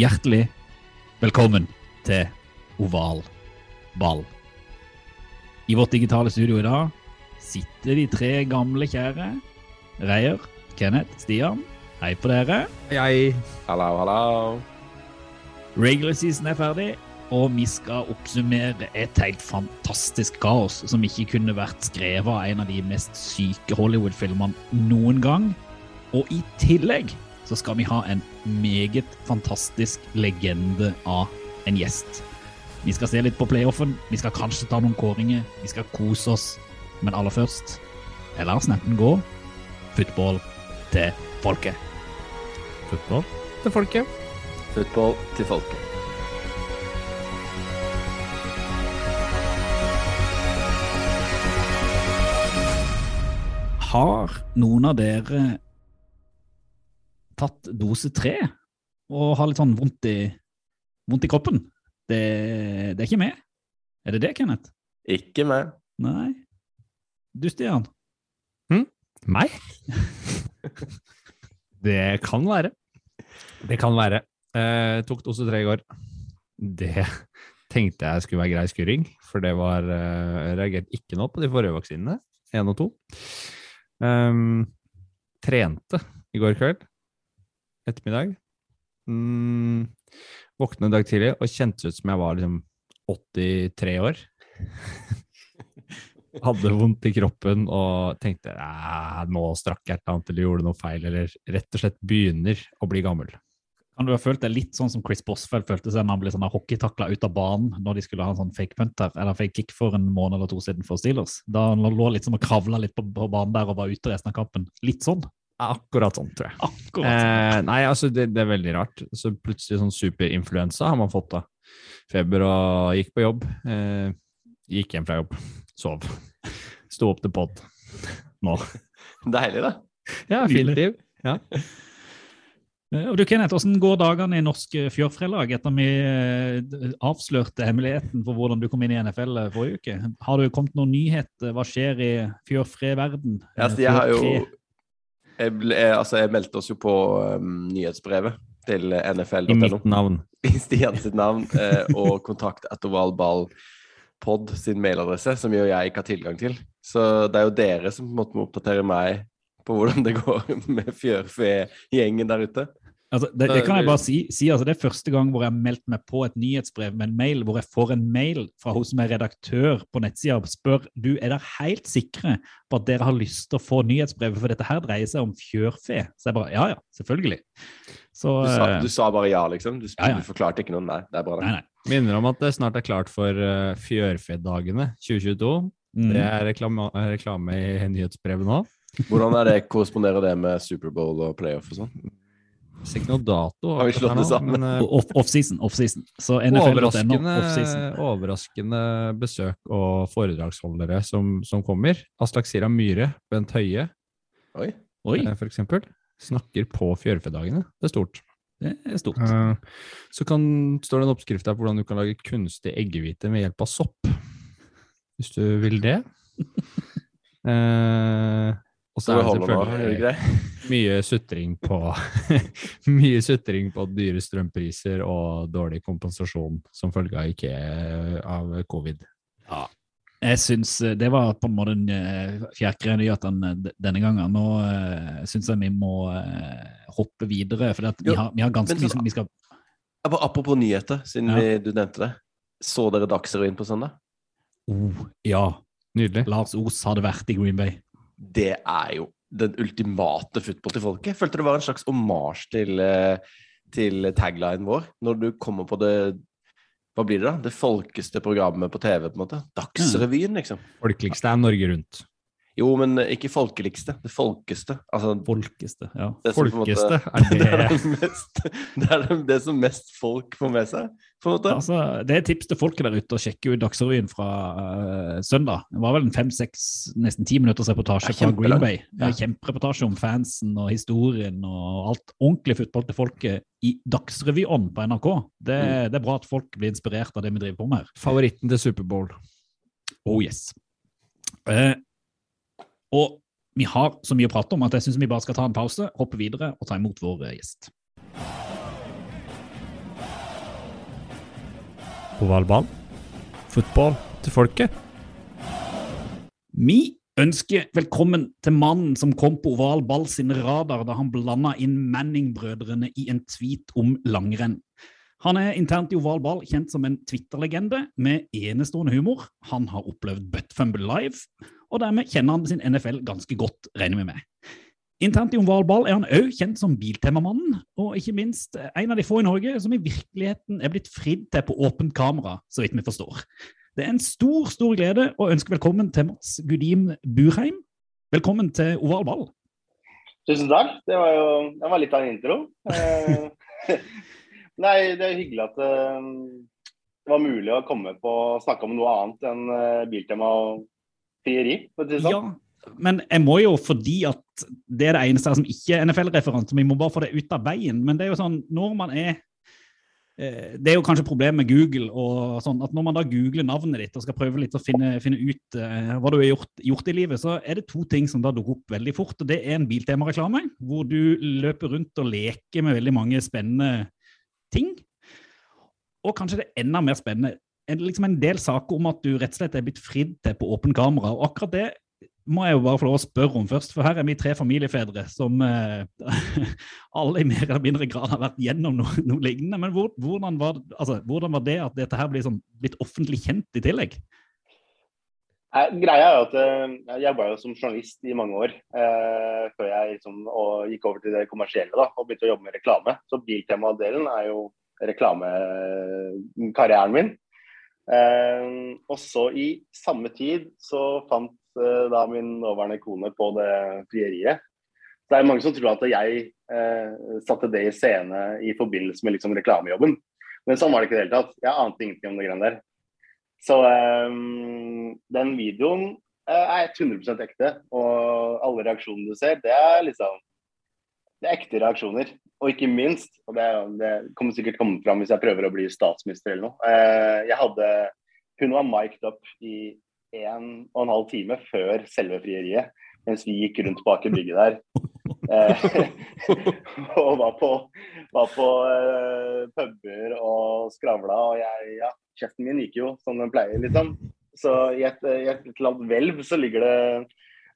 Hjertelig velkommen til Oval ball. I vårt digitale studio i dag sitter de tre gamle kjære. Reier, Kenneth, Stian. Hei på dere. Hei. Hallo, hallo. Regular season er ferdig, og vi skal oppsummere et helt fantastisk kaos som ikke kunne vært skrevet av en av de mest syke Hollywood-filmene noen gang. Og i tillegg så skal vi ha en meget fantastisk legende av en gjest. Vi skal se litt på playoffen, vi skal kanskje ta noen kåringer, vi skal kose oss. Men aller først, jeg lar snappen gå. Football til folket. Football til folket. Football til folket. Har noen av dere tatt dose tre og har litt sånn vondt i, vondt i kroppen? Det, det er ikke meg. Er det det, Kenneth? Ikke meg. Nei. Du, Stian? Meg? det kan være. Det kan være. Eh, tok dose tre i går. Det tenkte jeg skulle være grei skuring, for det var eh, reagerte ikke nå på de forrige vaksinene, én og to. Um, trente i går kveld, ettermiddag. Mm, våkne en dag tidlig og kjentes ut som jeg var liksom 83 år. Hadde vondt i kroppen og tenkte nå strakk jeg et eller annet eller gjorde noe feil, eller rett og slett begynner å bli gammel. Kan du ha følt deg litt sånn som Chris Boswell følte seg når han ble sånn hockeytakla ut av banen når de skulle ha en sånn fake punter eller fake kick for en måned eller to siden for Steelers? Da han lå litt som og kravla litt på, på banen der og var ute resten av kampen. Litt sånn. Akkurat sånn, tror jeg. Akkurat. sånn. Eh, nei, altså det, det er veldig rart. Så plutselig sånn superinfluensa har man fått da. Feber og gikk på jobb. Eh, gikk hjem fra jobb. Sov. Sto opp til pod. Nå. Deilig, da. Ja, fint liv. Ja. Eh, Og du, Kenneth, Hvordan går dagene i norsk eh, fjørfrelag etter vi eh, avslørte hemmeligheten for hvordan du kom inn i NFL forrige uke? Har det kommet noen nyheter? Hva skjer i fjørfreverden? Ja, Altså, jeg har jo? Jeg, ble, jeg, altså, jeg meldte oss jo på um, nyhetsbrevet til nfl.no. I mitt navn. I Stian sitt navn eh, og kontakt at ovalballpod sin mailadresse, som jo jeg ikke har tilgang til. Så det er jo dere som på en måte må oppdatere meg på hvordan det går med fjørfegjengen der ute. Altså, det, det kan jeg bare si. si altså, det er første gang hvor jeg har meldt meg på et nyhetsbrev med en mail, hvor jeg får en mail fra hun som er redaktør på nettsida og spør du, er dere helt sikre på at dere har lyst til å få nyhetsbrevet, for dette her dreier seg om fjørfe. Så jeg bare ja, ja, selvfølgelig. Så Du sa, eh, du sa bare ja, liksom? Du, Ja, ja. du forklarte ikke noe? Nei, det er bra. Nei, nei. Minner om at det snart er klart for uh, Fjørfedagene 2022. Mm. Det er reklame, reklame i nyhetsbrevet nå. Hvordan er det, korresponderer det med Superbowl og playoff og sånn? Ser ikke noe dato. Har vi slått det sammen? men, eh, Off- Offseason. Off-season. så NFL.no overraskende, off-season. overraskende besøk og foredragsholdere som, som kommer. Aslak Sira Myhre, Bent Høie Oi. Oi, eh, for eksempel, snakker på fjørfedagene. Det er stort. det er stort. Uh, Så kan, står det en oppskrift her på hvordan du kan lage kunstig eggehvite med hjelp av sopp. Hvis du vil det. Eh, og så er det selvfølgelig mye sutring på mye sutring på dyre strømpriser og dårlig kompensasjon som følge av ikke av covid. Jeg syns eh, det var på en måte den eh, fjærkre nyheten eh, denne gangen. Nå uh, syns jeg vi må eh, hoppe videre, for vi, har, vi har ganske mye som vi skal Apropos nyheter, siden Ja. vi, du nevnte det. Så dere Dagsrevyen på søndag? oh, Ja, Nydelig. Lars Os hadde vært i Green Bay. Det er jo den ultimate football til folket. Følte det var en slags omarsj til, eh, til taglinen vår. Når du kommer på det Hva blir det, da? Det folkeste programmet på TV, på en måte. Dagsrevyen, liksom. Folkeligste er Norge Rundt. Jo, men ikke folkeligste. Det folkeste. Altså Folkeste. Ja. det folkeste måte- Folkeste, Det er er det det, mest, det, er det, det som mest folk får med seg, på en måte. Altså, det er tips til folket der ute å sjekke ut Dagsrevyen fra uh, søndag. Det var vel en fem-seks, nesten ti minutters reportasje fra Green. Bay. Ja. Ja. Kjempereportasje om fansen og historien og alt ordentlig fotball til folket i Dagsrevyånd på NRK. Det, Mm. det er bra at folk blir inspirert av det vi driver på med her. Favoritten til Superbowl. Oh yes. Eh, og vi har så mye å prate om at jeg syns vi bare skal ta en pause, hoppe videre og ta imot vår eh, gjest. Ovalball. Fotball til folket. Vi ønsker velkommen til mannen som kom på oval ball sin radar da han blanda inn Manning-brødrene i en tweet om langrenn. Han er internt i oval ball kjent som en Twitter-legende med enestående humor. Han har opplevd buttfumble live, og dermed kjenner han sin NFL ganske godt, regner vi med. Internt i oval ball er han òg kjent som Biltemamannen, og ikke minst en av de få i Norge som i virkeligheten er blitt fridd til på åpent kamera, så vidt vi forstår. Det er en stor, stor glede å ønske velkommen til Mats Gudim Burheim. Velkommen til Oval ball. Tusen takk. Det var jo det var litt av en intro. Nei, det er hyggelig at eh, det var mulig å komme på å snakke om noe annet enn eh, biltema og frieri. sånn. Ja, men jeg må jo fordi at det er det eneste som ikke er NFL-referanse, vi må bare få det ut av veien. Men det er jo sånn, når man er eh, Det er jo kanskje problemet med Google og sånn, at når man da googler navnet ditt og skal prøve litt å finne, finne ut uh, hva du har gjort, gjort i livet, så er det to ting som da dukker opp veldig fort. og Det er en Biltema-reklame, hvor du løper rundt og leker med veldig mange spennende ting. Og kanskje det er enda mer spennende, en, liksom en del saker om at du rett og slett er blitt fridd til på åpen kamera. Og akkurat det må jeg jo bare få lov å spørre om først, for her er vi tre familiefedre som eh, alle i mer eller mindre grad har vært gjennom noe, noe lignende. Men hvor, hvordan, var, altså, hvordan var det at dette her blir sånn, blitt offentlig kjent i tillegg? Greia er jo at eh, jeg jobba jo som journalist i mange år eh, før jeg liksom, gikk over til det kommersielle da, og begynte å jobbe med reklame. Så Biltema-delen er jo reklamekarrieren min. Eh, og så i samme tid så fant eh, da min nåværende kone på det frieriet. Det er mange som tror at jeg eh, satte det i scene i forbindelse med liksom, reklamejobben. Men sånn var det ikke i det hele tatt. Jeg ante ingenting om det greiene der. Så um, den videoen uh, er 100% ekte. Og alle reaksjonene du ser, det er liksom Det er ekte reaksjoner. Og ikke minst, og det, det kommer sikkert komme fram hvis jeg prøver å bli statsminister eller noe uh, Jeg hadde Hun var mic'd up i en og en halv time før selve frieriet, mens vi gikk rundt bak i bygget der. Eh, og var på, var på uh, puber og skravla. Og jeg, ja, kjeften min gikk jo som den pleier, liksom. Så i et, i et eller hvelv så ligger det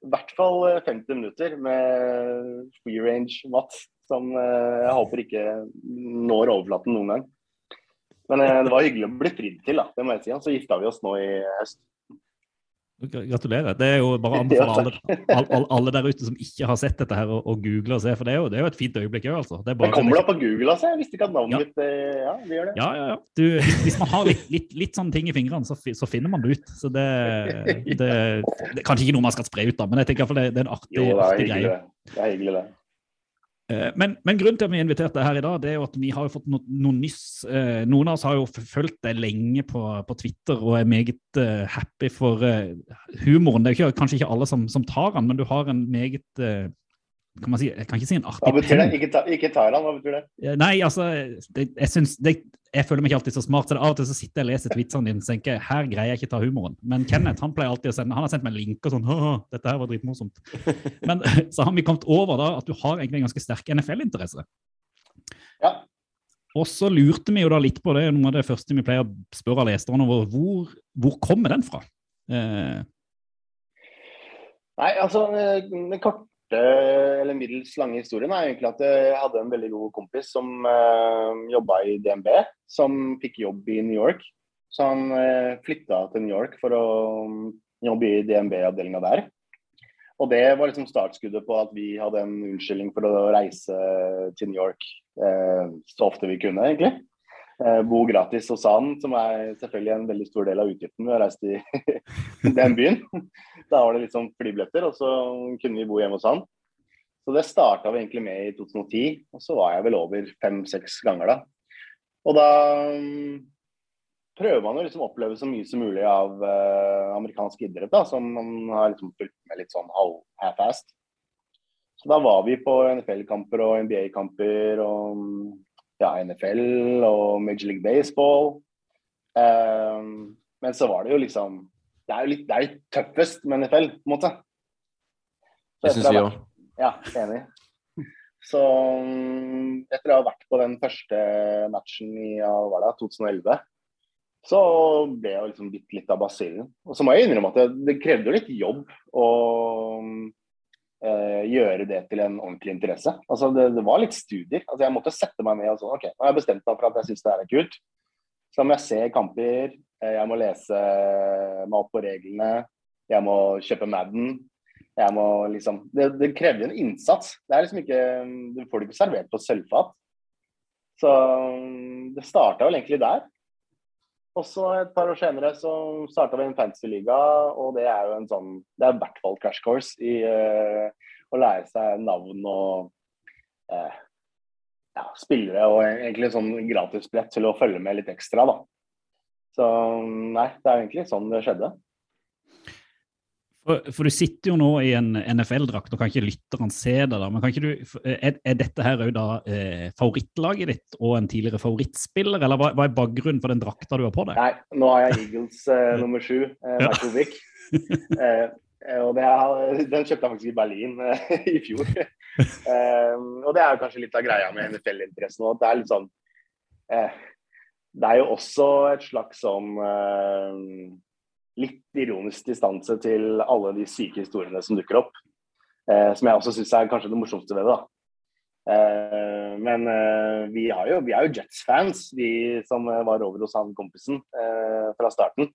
i hvert fall eh, 50 minutter med free range mat som uh, jeg håper ikke når overflaten noen gang. Men uh, det var hyggelig å bli fridd til, da, det må jeg si. Så gifta vi oss nå i høst. Gratulerer. Det er jo bare å anbefale alle, alle, alle, der ute som ikke har sett dette her, å, google og se, for det er jo, det er jo et fint øyeblikk òg, altså. Det er Det bare- kommer da på Google, altså. Jeg visste ikke at navnet Ja. mitt eh, Ja, det gjør det. Ja, ja, ja. Du, hvis, hvis man har litt, litt, litt sånne ting i fingrene, så, så finner man det ut. Så det, det, det er kanskje ikke noe man skal spre ut, da, men jeg tenker iallfall det, det er en artig, Jo, det er artig greie. Det er hyggelig, det. Eh, Men, men grunnen til at vi inviterte her i dag, det er jo at vi har fått no, noen nyss. Eh, noen av oss har jo fulgt deg lenge på, på Twitter og er meget eh, happy for eh, humoren. Det er jo ikke, kanskje ikke alle som, som tar den, men du har en meget eh, kan man si, Jeg kan ikke si en Hva artig betyr det? Ikke, ta, ikke Thailand, hva betyr det? Eh, Nei, altså, det, jeg, synes, det, jeg føler meg ikke alltid så smart, så det, av og til så sitter jeg og leser tweetsene dine og tenker her greier jeg ikke ta humoren. Men Kenneth han pleier alltid å sende, han har sendt meg en link og sånn dette her var dritmorsomt. Men så har vi kommet over da at du har egentlig en ganske sterk NFL-interesse. Ja. Og så lurte vi jo da litt på det, noe av det første vi pleier å spørre leserne over, hvor, hvor kommer den fra? Eh, Nei, altså den, Den korte eller middels lange historien er egentlig at jeg hadde en veldig god kompis som uh, jobba i DNB, som fikk jobb i New York. Så han uh, flytta til New York for å um, jobbe i DNB-avdelinga der. Og det var liksom startskuddet på at vi hadde en unnskyldning for å reise til New York uh, så ofte vi kunne, egentlig. Eh, bo gratis hos han, som er selvfølgelig en veldig stor del av utgiften ved å reise til den byen. Da var det litt sånn flybilletter, og så kunne vi bo hjemme hos han. Så det starta vi egentlig med i 2010, og så var jeg vel over fem-seks ganger da. Og da mm, prøver man å liksom oppleve så mye som mulig av uh, amerikansk idrett, da, som man har liksom fulgt med litt sånn half-assed. Så da var vi på NFL-kamper og NBA-kamper og ja, NFL og Major League Baseball. Um, men så var det jo liksom Det er jo litt, det er litt tøffest med NFL, på en måte. Så Det syns vi òg. Ja, enig. Så um, etter å ha vært på den første matchen i det, 2011, så ble jeg liksom bitt litt av basillen. Og så må jeg innrømme at det, det krevde jo litt jobb å eh, gjøre det til en ordentlig interesse. Altså det, det var litt studier. Altså jeg måtte sette meg ned og sånn OK, nå har jeg bestemt meg for at jeg syns det her er kult. Så må jeg se kamper, eh, jeg må lese meg opp på reglene, jeg må kjøpe Madden. Jeg må liksom Det, det jo en innsats. Det er liksom ikke Du får det ikke servert på sølvfat. Så det starta vel egentlig der. Og så et par år senere så starta vi en fantasyliga, og det er jo en sånn Det er i hvert fall crash course i uh, å lære seg navn og uh, ja, spillere, og egentlig en sånn gratisbrett til å følge med litt ekstra, da. Så nei, det er egentlig sånn det skjedde. For, for du sitter jo nå i en NFL-drakt, og kan ikke lytterne se det, da, men kan ikke du, er, er dette her òg da eh, favorittlaget ditt og en tidligere favorittspiller, eller hva, hva er bakgrunnen for den drakta du har på deg? Nei, nå har jeg Eagles eh, nummer sju, eh, Ja. Eh, eh, og det er, den kjøpte jeg faktisk i Berlin eh, i fjor. Eh, og det er jo kanskje litt av greia med NFL-interessen nå. at Det er litt sånn eh, Det er jo også et slags sånn eh, litt ironisk distanse til alle de syke historiene som dukker opp. Eh, som jeg også syns er kanskje det morsomste ved det. da. Eh, men eh, vi, jo, vi er jo Jets-fans, vi som eh, var over hos han kompisen eh, fra starten.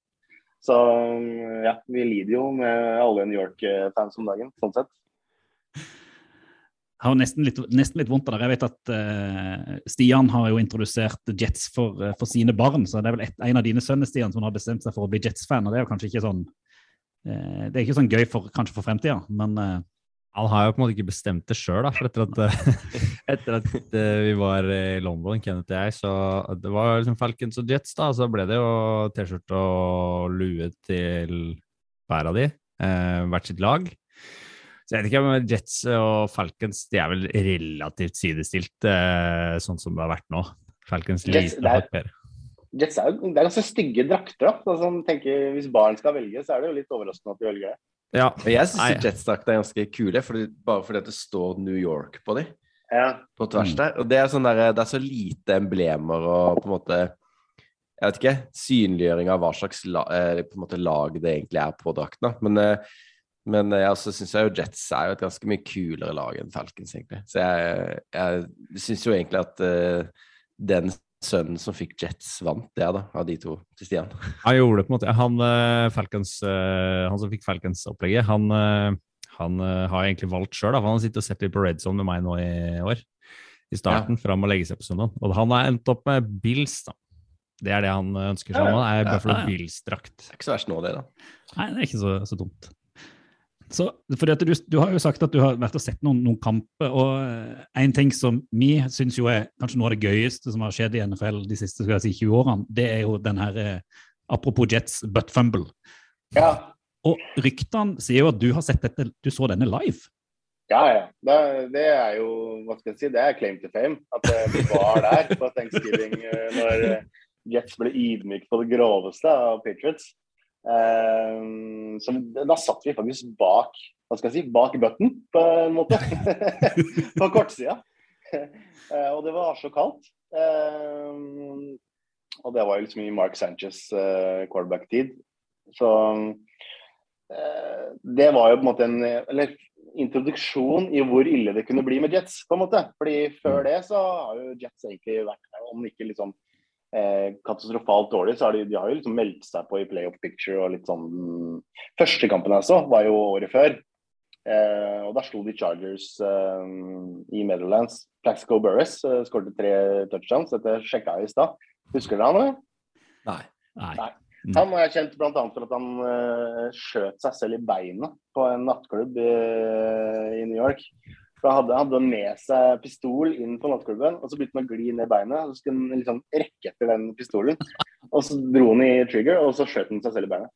Så mm, ja, vi lider jo med alle New York-fans om dagen, sånn sett. Jeg har nesten litt, nesten litt vondt av det. Jeg vet at uh, Stian har jo introdusert Jets for, uh, for sine barn, så det er vel et, en av dine sønner Stian, som har bestemt seg for å bli Jets-fan. og Det er jo kanskje ikke sånn uh, det er ikke sånn gøy for, kanskje for fremtida, men Han har jo på en måte ikke bestemt det sjøl, for etter at, etter at vi var i London, Kenneth og jeg, så det var liksom Falcons og Jets, da, så ble det jo T-skjorte og lue til hver av de, hvert sitt lag. Så jeg vet ikke om Jets og Falcons de er vel relativt sidestilt, eh, sånn som det har vært nå. Falcons Jets, lite det er- hakk bedre. Jets er det er ganske stygge drakter. da. Så sånn, tenker, hvis barn skal velge, så er det jo litt overraskende at de velger det. Ja, Men jeg syns. Jetsdrakter er ganske kule, fordi, bare fordi det står New York på dem. Ja, På tvers der. Og det er, sånn der, det er så lite emblemer og på en måte Jeg vet ikke. Synliggjøring av hva slags la, eh, på en måte lag det egentlig er på drakten. Men, eh, men jeg også syns jo Jets er jo et ganske mye kulere lag enn Falcons, egentlig. Så jeg, jeg syns jo egentlig at uh, den sønnen som fikk Jets, vant det, da, av de to til Stian. Han gjorde det på en måte. Han, eh, Falcons, eh, han som fikk Falcons-opplegget, han, han har egentlig valgt sjøl. Han har sittet og sett litt på Red Zone med meg nå i år. I starten, fram og legge seg på søndag. Og han har endt opp med Bills, da. Det er det han ønsker seg Ja, ja. nå. er Buffalo ja, ja. Bills-drakt. Det er ikke så verst nå, det, da. Nei, det er ikke så, så dumt. Så, du, du har jo sagt at du har vært og sett noen, noen kamper, og eh, en ting som vi syns er kanskje noe av det gøyeste som har skjedd i NFL de siste skal jeg si, 20 årene, det er jo den her eh, Apropos Jets, butt fumble. ja. Og ryktene sier jo at du har sett dette, du så denne live. Ja, ja. Det, det er jo hva skal jeg si, det er claim to fame. At eh, vi var der på Thanksgiving når Jets ble ydmyket på det groveste av Patriots. Eh, så da satt vi faktisk bak hva skal jeg si, bak button, på en måte. på kortsida. Eh, og det var så kaldt. Eh, og det var jo liksom i Mark Sanchez eh, quarterback-tid. Så eh, det var jo på en måte en Eller introduksjon i hvor ille det kunne bli med Jets, på en måte. Fordi før det så har jo Jets egentlig vært, der, om ikke liksom eh, katastrofalt dårlig, så har de, de har jo liksom meldt seg på i playoff picture og litt sånn Første kampen jeg så, var jo året før. Eh, og da slo de Chargers eh, i Meadowlands. Plaxico Burris eh, skåret tre touchdowns, dette sjekka jeg i stad. Husker dere han, eller? Nei. Nei. Nei. Han har jeg kjent bl.a. for at han eh, skjøt seg selv i beinet på en nattklubb i, i New York. For da hadde, hadde med seg pistol inn på nattklubben, og så begynte han å gli ned beinet. og Så skulle han liksom rekke etter den pistolen, og så dro han i trigger, og så skjøt han seg selv i beinet.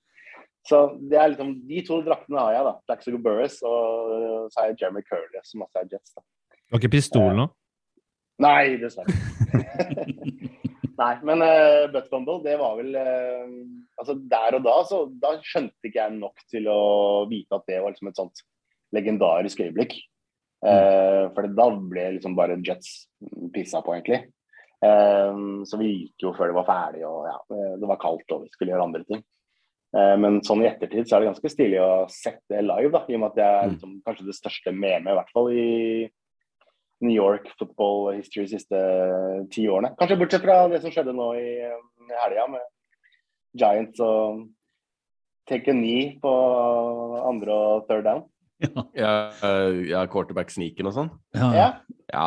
Så det er liksom, De to draktene har jeg, da. Blackstock Burris og så har jeg Jeremy Curley, som også er Jets. da. Var ikke pistol nå? Nei, dessverre. Nei, men uh, butt fumble, det var vel uh, Altså der og da, så da skjønte ikke jeg nok til å vite at det var liksom et sånt legendarisk øyeblikk. Eh, for da ble liksom bare Jets pissa på, egentlig. Eh, så vi gikk jo før det var ferdig, og ja, eh, det var kaldt og vi skulle gjøre andre ting. Men sånn i ettertid så er det ganske stilig å sette det live, da, i og med at det er Mm. liksom, kanskje det største memet, i hvert fall i New York football history de siste ti årene. Kanskje bortsett fra det som skjedde nå i helga med Giants og take a knee på andre og third down. Ja, Ja, ja quarterback-sniken og sånn. ja, Ja,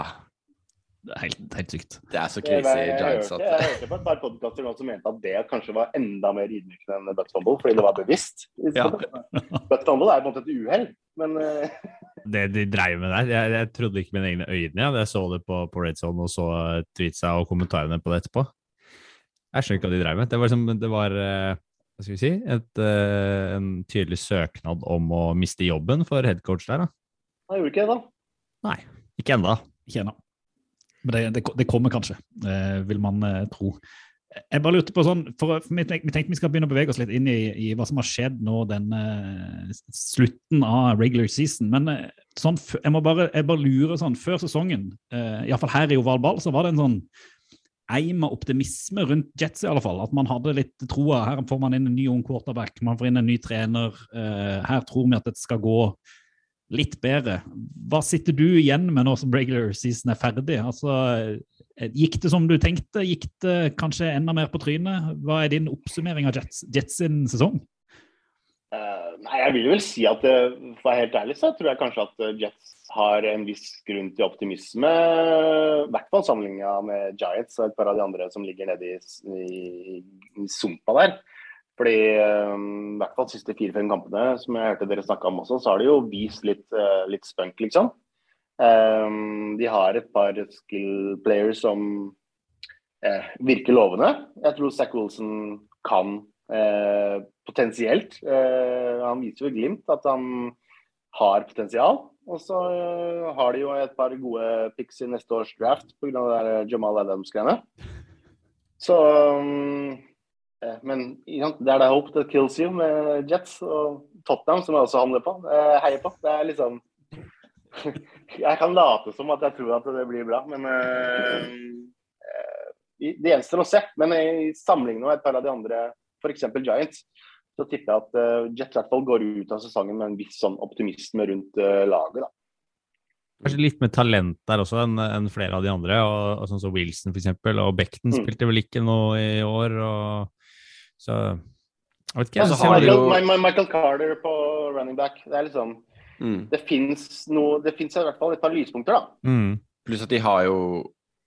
det er helt, helt sykt. det er så krise i Giants at jeg hørte på et par podkaster som mente at det kanskje var enda mer ydmykende enn butt fumble, fordi det var bevisst. Ja. Butt fumble er på en måte et uhell, men eh, Det de dreiv med der, jeg, jeg trodde ikke mine egne øyne. Ja. Jeg så det på, på Red Zone og så tweetsa og kommentarene på det etterpå. Jeg skjønner ikke hva de dreiv med. Det var, liksom, det var eh, hva skal vi si, et, eh, en tydelig søknad om å miste jobben for headcoach der. da. Nei, gjorde ikke det, da. Nei, ikke ennå. Ikke ennå. Men det, det, det kommer kanskje, eh, vil man eh, tro. Jeg bare lurte på sånn, for, vi, tenkte vi skal begynne å bevege oss litt inn i, i hva som har skjedd nå den eh, slutten av regular season. Men eh, sånn, jeg, må bare, jeg bare lurer sånn, før sesongen, uh, iallfall her i oval ball, så var det en sånn eim av optimisme rundt Jets, i alle fall. At man hadde litt troa. Her får man inn en ny ung quarterback, man får inn en ny trener. eh, her tror vi at det skal gå litt bedre. Hva sitter du igjen med nå som regular season er ferdig? Altså, eh, gikk det som du tenkte? Gikk det kanskje enda mer på trynet? Hva er din oppsummering av Jets, Jets sin sesong? Uh, nei, jeg vil vel si at for å være helt ærlig, så tror jeg kanskje at Jets har en viss grunn til optimisme. I hvert fall sammenligna med Giants og et par av de andre som ligger nede i, i, i sumpa der. Fordi eh, i hvert fall de siste fire-fem kampene som jeg hørte dere snakke om også, så har de jo vist litt, eh, litt spunk, liksom. Eh, de har et par skill players som eh, virker lovende. Jeg tror Zack Wilson kan eh, potensielt. Han viser jo glimt at han har potensial. Og så eh, har de jo et par gode picks i neste års draft pga. der Jamal Adams-greiene. Så eh, Men det er da hope that kills you med Jets og Tottenham, som jeg også handler på. Eh, heier på. Det er liksom Jeg kan late som at jeg tror at det blir bra, men eh, eh, det gjenstår å se. Men i sammenligning med et par av de andre, f.eks. Giants, så tipper jeg at uh, Jet i hvert fall går ut av sesongen med en viss sånn optimisme rundt uh, laget. da. Kanskje litt mer talent der også enn en flere av de andre. og, og Sånn som Wilson, for eksempel. Og Beckton Mm. spilte vel ikke nå i år. og så jeg vet ikke. jeg, så de jo- Michael, Michael Carter på running back. Det er liksom mm. Det fins noe Det fins i hvert fall et par lyspunkter, da. Mm. Pluss at de har jo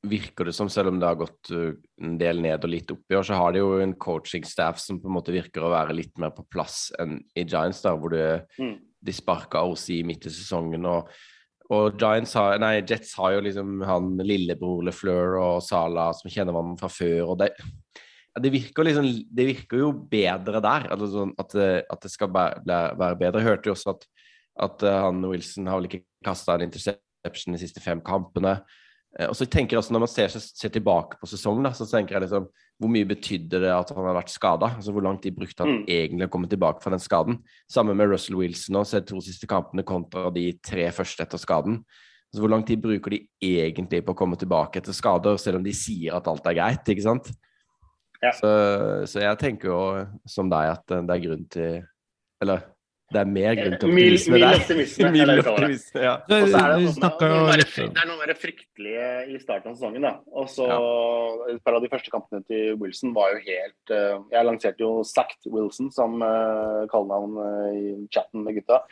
Virker det som, selv om det har gått uh, en del ned og litt opp i år, så har de jo en coaching staff som på en måte virker å være litt mer på plass enn i Giants, da, hvor det, Mm. de sparka OC midt i sesongen. og og Giants har, nei, Jets har jo liksom han lillebror LeFleur og Sala som kjenner hverandre fra før. og det, det, virker liksom, det virker jo bedre der, altså sånn at, det, at det skal være bedre. Jeg hørte jo også at, at uh, han Wilson har vel ikke kasta en interception de siste fem kampene. Eh, Og så tenker jeg også Når man ser, ser tilbake på sesongen, da, så tenker jeg liksom hvor mye betydde det at han har vært skada? Altså, hvor lang tid brukte han Mm. egentlig å komme tilbake fra den skaden? Sammen med Russell Wilson og de to siste kampene kontra de tre første etter skaden. Altså, hvor lang tid bruker de egentlig på å komme tilbake etter skader, selv om de sier at alt er greit? ikke sant? Ja. Så, så jeg tenker jo som deg at eh, det er grunn til Eller det er mer grunn til Mild optimisme mild der. optimisme. Mild optimisme, ja. Og så er det, noe, fry- det er noe mer fryktelig i starten av sesongen. da. Og så Ja. Et par av de første kampene til Wilson var jo helt uh, Jeg lanserte jo Sacked Wilson som uh, kallenavn uh, i chatten med gutta,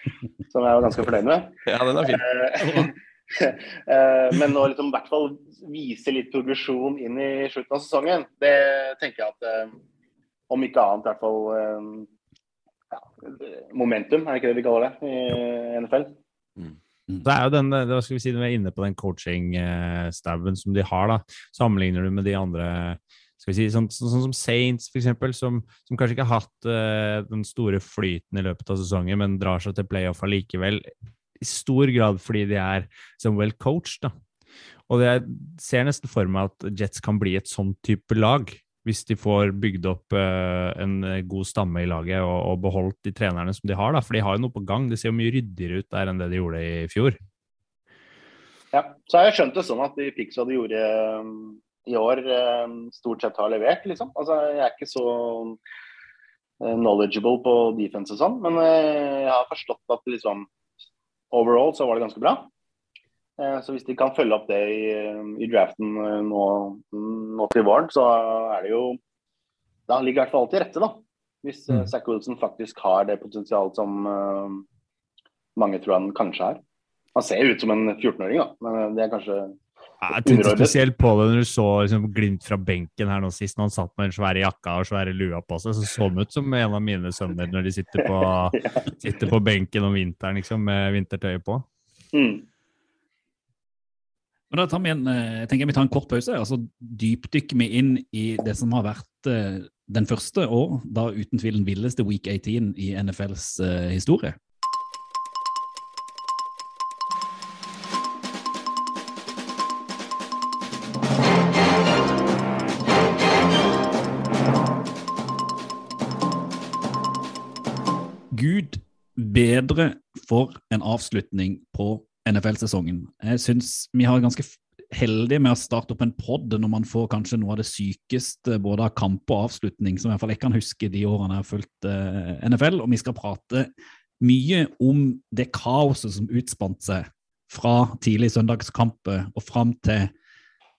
som jeg var ganske fornøyd med. ja, den er fin. Eh, Eh, Men å liksom, i hvert fall vise litt progresjon inn i slutten av sesongen, det tenker jeg at eh, om ikke annet i hvert fall eh, ja, momentum, er det ikke det de kaller det i NFL? Det er jo den, eh, hva skal vi si, når vi er inne på den coaching-stauen som de har, da, sammenligner du med de andre skal vi si, sånn, sånn, sånn som Saints, eksempel, som, som kanskje ikke har hatt uh, den store flyten i løpet av sesongen, men drar seg til playoff allikevel, i stor grad fordi de er som well coached. da. Og jeg ser nesten for meg at Jets kan bli et sånn type lag, hvis de får bygd opp uh, en god stamme i laget og, og beholdt de trenerne som de har. da, For de har jo noe på gang. Det ser jo mye ryddigere ut der enn det de gjorde i fjor. Ja, så har jeg skjønt det sånn at de Pixar de gjorde um, i år, stort sett har levert, liksom. Altså, jeg er ikke så knowledgeable på defense og sånn, men jeg har forstått at liksom overall så var det ganske bra. Uh, så hvis de kan følge opp det i, i draften uh, nå, nå til våren, så er det jo Da ligger i hvert fall til rette, da. Hvis uh, Mm. Zack Wilson faktisk har det potensialet som uh, mange tror han kanskje har. Han ser ut som en 14-åring, da, men det er kanskje Jeg tenkte spesielt på det når du så liksom, glimt fra benken her nå sist, når han satt med den svære jakka og svære lua på seg. Så så han ut som en av mine sønner når de sitter på, sitter på benken om vinteren liksom, med vintertøyet på. mm. Men da tar vi en, eh, jeg tenker vi tar en kort pause, og så dypdykker vi inn i det som har vært eh, den første og da uten tvil den villeste week 18 i NFLs eh, historie. Gud bedre for en avslutning på NFL-sesongen. Jeg syns vi har ganske heldig med å starte opp en pod når man får kanskje noe av det sykeste både av kamp og avslutning, som i hvert fall jeg kan huske de årene jeg har fulgt eh, NFL. Og vi skal prate mye om det kaoset som utspant seg fra tidlig søndagskamp og fram til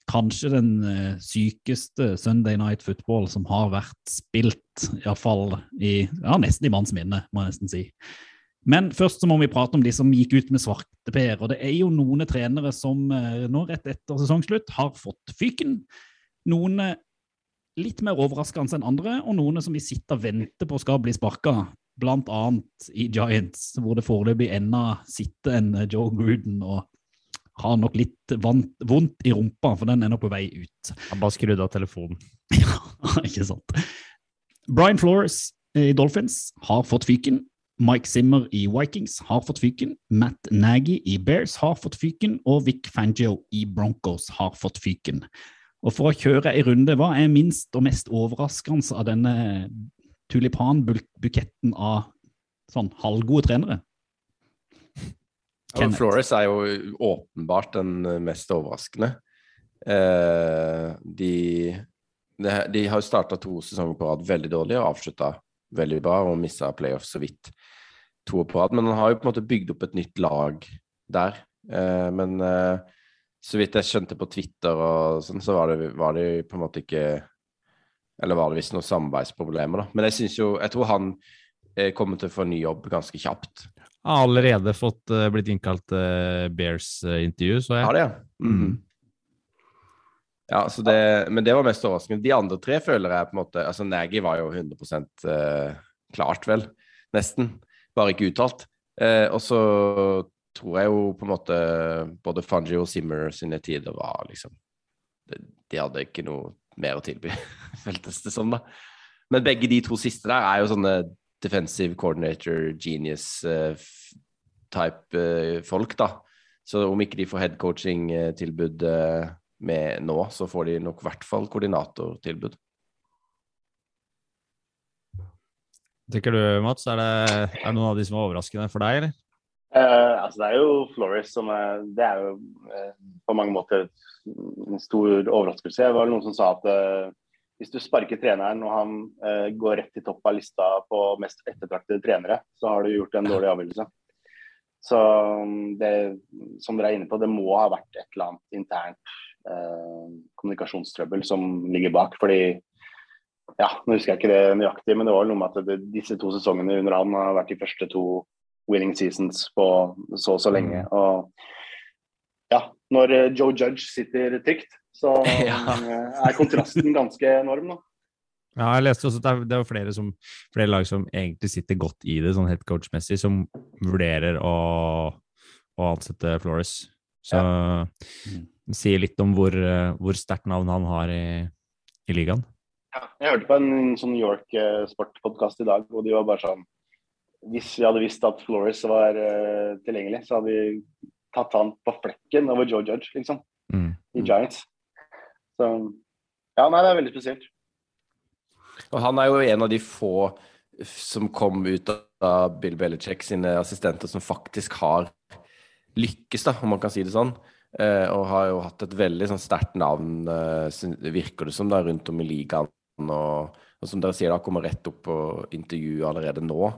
kanskje den eh, sykeste Sunday Night Football som har vært spilt, iallfall i ja, nesten i manns minne, må jeg nesten si. Men først så må vi prate om de som gikk ut med svarteper. Og det er jo noen trenere som eh, nå rett etter sesongslutt har fått fyken. Noen eh, litt mer overraskende enn andre, og noen som vi sitter og venter på skal bli sparka. Blant annet i Giants, hvor det foreløpig ennå sitter en eh, Joe Gruden og har nok litt vant, vondt i rumpa, for den er nå på vei ut. Han bare skrudde av telefonen. Ja, ikke sant. Brian Flores i Dolphins har fått fyken. Mike Zimmer i Vikings har fått fyken. Matt Nagy i Bears har fått fyken. Og Vic Fangio i Broncos har fått fyken. Og for å kjøre ei runde, hva er minst og mest overraskende av denne tulipanbuketten av sånn halvgode trenere? Ja, Flores er jo åpenbart den mest overraskende. Eh, de, de, de har jo starta to sesonger på rad veldig dårlig og avslutta veldig bra og missa playoff så vidt to på rad. Men han har jo på en måte bygd opp et nytt lag der. Eh, men eh, så vidt jeg skjønte på Twitter og sånn, så var det, var det på en måte ikke Eller var det visst noen samarbeidsproblemer, da. Men jeg syns jo Jeg tror han eh, kommer til å få ny jobb ganske kjapt. Har allerede fått eh, blitt innkalt til Bears-intervju, så jeg. Har det, ja? Mhm. Ja, det, men det var mest overraskende. De andre tre føler jeg på en måte Altså, Nagy var jo 100 eh, klart, vel. Nesten. Bare ikke uttalt. Eh, og så tror jeg jo på en måte både Fungi og Simmer sine tider var liksom de, de hadde ikke noe mer å tilby, føltes det som, da. Men begge de to siste der er jo sånne defensive coordinator, genius eh, folk, da. Så om ikke de får headcoaching-tilbud med nå, så får de nok i hvert fall koordinatortilbud. Tenker du, Mats, er det, er det noen av de som er overraskende for deg, eller? Uh, altså det er jo Flores som er Det er jo uh, på mange måter en stor overraskelse. Det var noen som sa at uh, hvis du sparker treneren og han eh, går rett til topp av lista på mest ettertraktede trenere, så har du gjort en dårlig avgjørelse. Så um, det som dere er inne på, det må ha vært et eller annet internt kommunikasjonstrøbbel som ligger bak. fordi ja, nå husker jeg ikke det nøyaktig, men det var noe med at det, disse to sesongene under han har vært de første to winning seasons på så og så lenge. Og ja, når eh, Joe Judge sitter trygt, så Ja. eh, er kontrasten ganske enorm. Da. Ja, jeg leste også at det er, det er flere, som, flere lag som egentlig sitter godt i det, sånn headcoach-messig, som vurderer å, å ansette Flores. Så det sier litt om hvor, eh, hvor sterkt navn han har i, i ligaen. Jeg hørte på en sånn New York Sport-podkast i dag, og de var bare sånn Hvis vi hadde visst at Flores var uh, tilgjengelig, så hadde vi tatt han på flekken over Joe Judge, liksom, Mm. i Giants. Så ja, nei, det er veldig spesielt. Og han er jo en av de få som kom ut av Bill Belichick sine assistenter som faktisk har lykkes, da, om man kan si det sånn. Eh, og har jo hatt et veldig sånn sterkt navn, eh, virker det som, da, rundt om i ligaen. Og, og som dere sier, da, kommer rett opp på intervju allerede nå.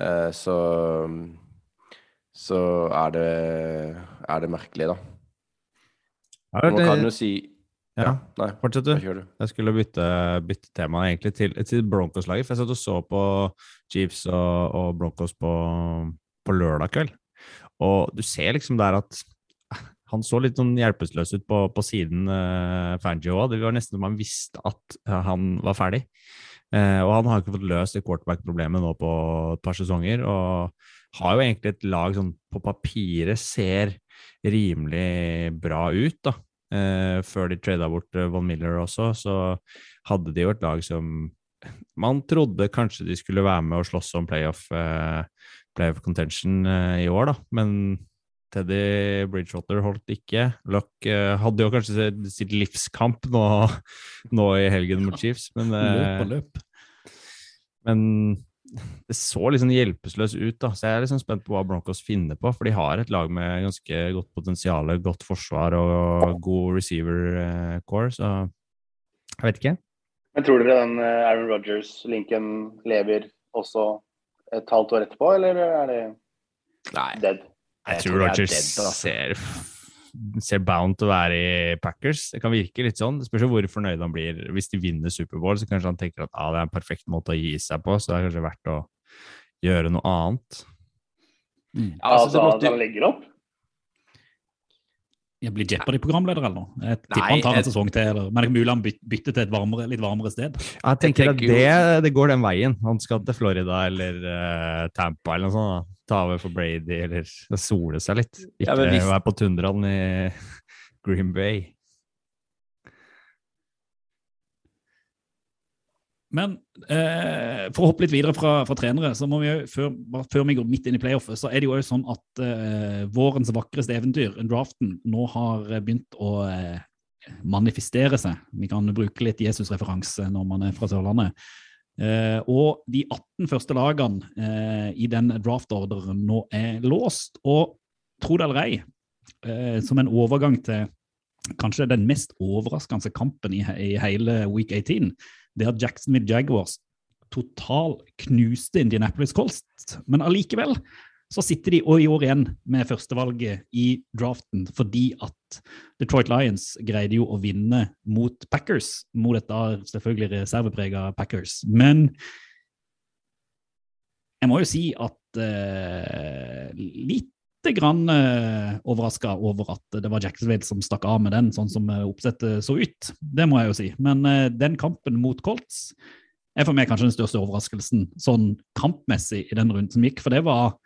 Eh, så så er det, er det merkelig, da. Ja, Man kan jo si ja, Nei, fortsett du. Jeg skulle bytte, bytte tema egentlig til, til Broncos-laget, for jeg satt og så på Chiefs og, og Broncos på, på lørdag kveld. Og du ser liksom der at han så litt sånn hjelpeløs ut på, på siden uh, Fangio òg. Det var nesten som han visste at eh, han var ferdig. Uh, og han har ikke fått løst det quarterback-problemet nå på et par sesonger. Og har jo egentlig et lag som på papiret ser rimelig bra ut, da. Uh, før de trada bort Von Miller også, så hadde de jo et lag som man trodde kanskje de skulle være med og slåss om playoff, playoff contention i år, da. Men Teddy Bridgewater holdt ikke. Luck uh, hadde jo kanskje sitt- livskamp nå, nå i helgen mot Chiefs, men Løp eh, løp. men det så liksom hjelpeløs ut, da. Så jeg er liksom spent på hva Broncos finner på. For de har et lag med ganske godt potensial, godt forsvar og god receiver eh, core, så jeg vet ikke. Men tror dere den Aaron Rodgers-linken lever også et halvt år etterpå, eller er det Nei. dead? Jeg, Jeg tror tror er dead, altså. ser, ser bound til å være i Packers. Det kan virke litt sånn. Det spørs jo hvor fornøyd han blir. Hvis de vinner Superbowl, så kanskje han tenker at ah, det er en perfekt måte å gi seg på, så det er kanskje verdt å gjøre noe annet. Ja, altså, Altså, måtte, han legger opp? Jeg blir Jeopardy-programleder eller noe. Jeg tipper han tar en sesong til. Eller. Men det er mulig han bytter til et varmere, litt varmere sted. Jeg tenker at tenker jo- det, det går den veien. Han skal til Florida eller uh, Tampa eller noe sånt. da. Ta over for Brady eller sole seg litt. Ikke Ja, hvis- være på tundraen i Green Bay. Men eh, for å hoppe litt videre fra, fra trenere, så må vi jo, før, før vi går midt inn i playoffet, så er det jo også sånn at eh, vårens vakreste eventyr, draften, nå har begynt å eh, manifestere seg. Vi kan bruke litt Jesus-referanse når man er fra Sørlandet. Eh, og de 18 første lagene eh, i den draftordren nå er låst. Og tro det eller ei, eh, som en overgang til kanskje den mest overraskende kampen i, i hele week 18, det at Jacksonville Jaguars total knuste Indianapolis Colst, Men allikevel så sitter de og i år igjen med førstevalget i draften fordi at Detroit Lions greide jo å vinne mot Packers, mot et da selvfølgelig reserveprega Packers. Men jeg må jo si at eh, lite grann eh, overraska over at det var Jacksonville som stakk av med den, sånn som eh, oppsettet så ut. Det må jeg jo si. Men eh, den kampen mot Colts er for meg kanskje den største overraskelsen sånn kampmessig i den runden som gikk. For det var,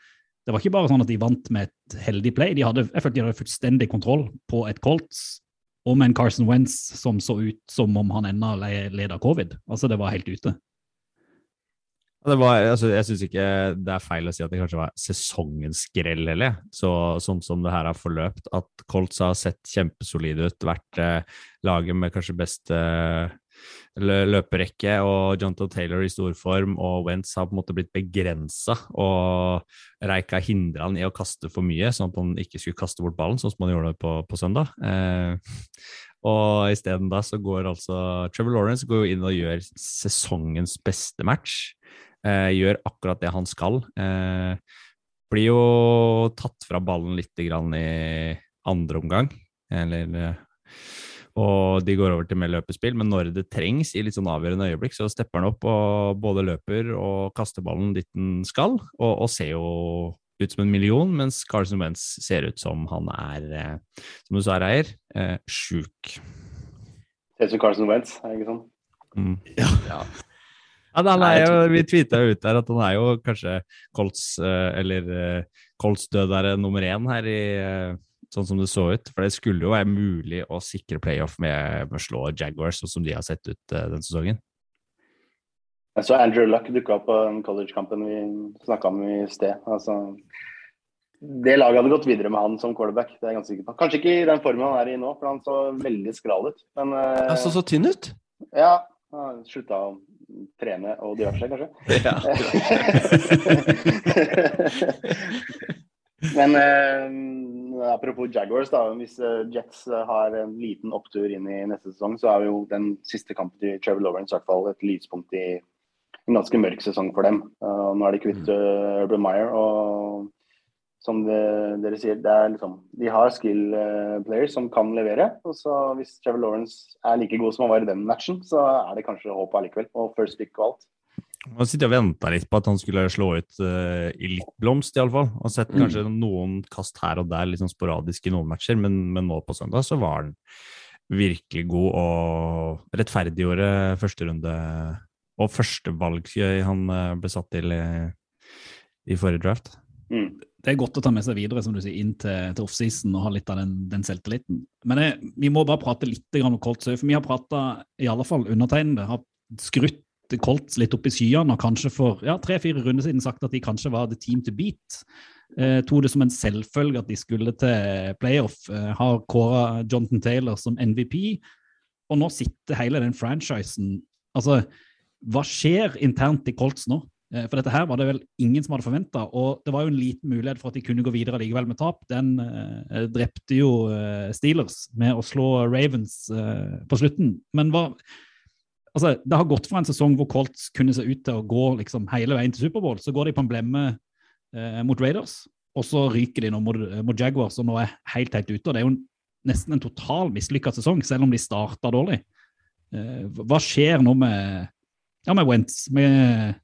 det var ikke bare sånn at de vant med et heldig play. De hadde, jeg følte de hadde fullstendig kontroll på et Colts og med en Carson Wentz som så ut som om han ennå leda covid. Altså, det var helt ute. Var, altså, jeg syns ikke det er feil å si at det kanskje var sesongens skrell heller. Så, sånn som det her har forløpt, at Colts har sett kjempesolide ut, vært eh, laget med kanskje best eh, løperekke, og Jonto Taylor i storform, og Wentz har på en måte blitt begrensa, og Reika hindra han i å kaste for mye, sånn at han ikke skulle kaste bort ballen, sånn som han gjorde på, på søndag. Eh, og isteden da så går altså Trevor Lawrence går jo inn og gjør sesongens beste match. Eh, gjør akkurat det han skal. Eh, blir jo tatt fra ballen litt grann i andre omgang. Eller, eh, og de går over til mer løpespill, men når det trengs i litt sånn avgjørende øyeblikk, så stepper han opp og både løper og kaster ballen dit den skal, og, og ser jo ut som en million, mens Carlsen Wentz ser ut som han er, eh, som du sa, Reier, eh, sjuk. Ser ut som Carlsen Wentz, er det ikke sånn? Mm. Ja. Ja, han Nei, er jo, vi tvitra jo ut der at han er jo kanskje Colts, eh, eller eh, Colts dødere nummer én her i eh, sånn som det så ut. For det skulle jo være mulig å sikre playoff med, med å slå Jaguars, sånn som de har sett ut den sesongen. Jeg så Andrew Luck dukka opp på den college-kampen vi snakka om i sted. Altså, det laget hadde gått videre med han som quarterback. det er jeg ganske sikker på. Kanskje ikke i den formen han er i nå, for han så veldig skral ut. Men eh, så så tynn ut. ja, han slutta å trene og diverse, kanskje. Men eh, apropos Jaguars, da. Hvis eh, Jets eh, har en liten opptur inn i neste sesong, så er jo den siste kampen til Trevor Lawrence i hvert fall et lyspunkt i en ganske mørk sesong for dem. Uh, nå er de kvitt uh, Urban Meyer, og som det, dere sier, det er liksom, de har skill eh, players som kan levere. og så Hvis Trevor Lawrence er like god som han var i den matchen, så er det kanskje håp allikevel. Og first pick og alt. Man sitter og venta litt på at han skulle slå ut uh, i litt blomst, iallfall. Og sett Mm. kanskje noen kast her og der, litt sånn sporadisk i noen matcher, men, men nå på søndag så var han virkelig god og rettferdiggjorde første runde og første valg han eh, ble satt til i, i forrige draft. Mm. Det er godt å ta med seg videre som du sier, inn til, til offseason og ha litt av den, den selvtilliten. Men det, vi må bare prate litt om Colts òg, for vi har prata, i alle fall undertegnede, har skrutt Colts litt opp i skyene og kanskje for ja, tre-fire runder siden sagt at de kanskje var the team to beat. Eh, Tok det som en selvfølge at de skulle til playoff. Eh, har kåra Jonathan Taylor som MVP, og nå sitter hele den franchisen Altså, hva skjer internt i Colts nå? Eh, For dette her var det vel ingen som hadde forventa, og det var jo en liten mulighet for at de kunne gå videre likevel med tap. Den eh, drepte jo eh, Steelers med å slå Ravens eh, på slutten. Men hva Altså, det har gått fra en sesong hvor Colts kunne se ut til å gå liksom hele veien til Superbowl, så går de på en blemme eh, mot Raiders, og så ryker de nå mot, mot Jaguars, og nå er helt, helt ute. og Det er jo nesten en total mislykka sesong, selv om de starta dårlig. Eh, hva skjer nå med, ja, med Wentz, med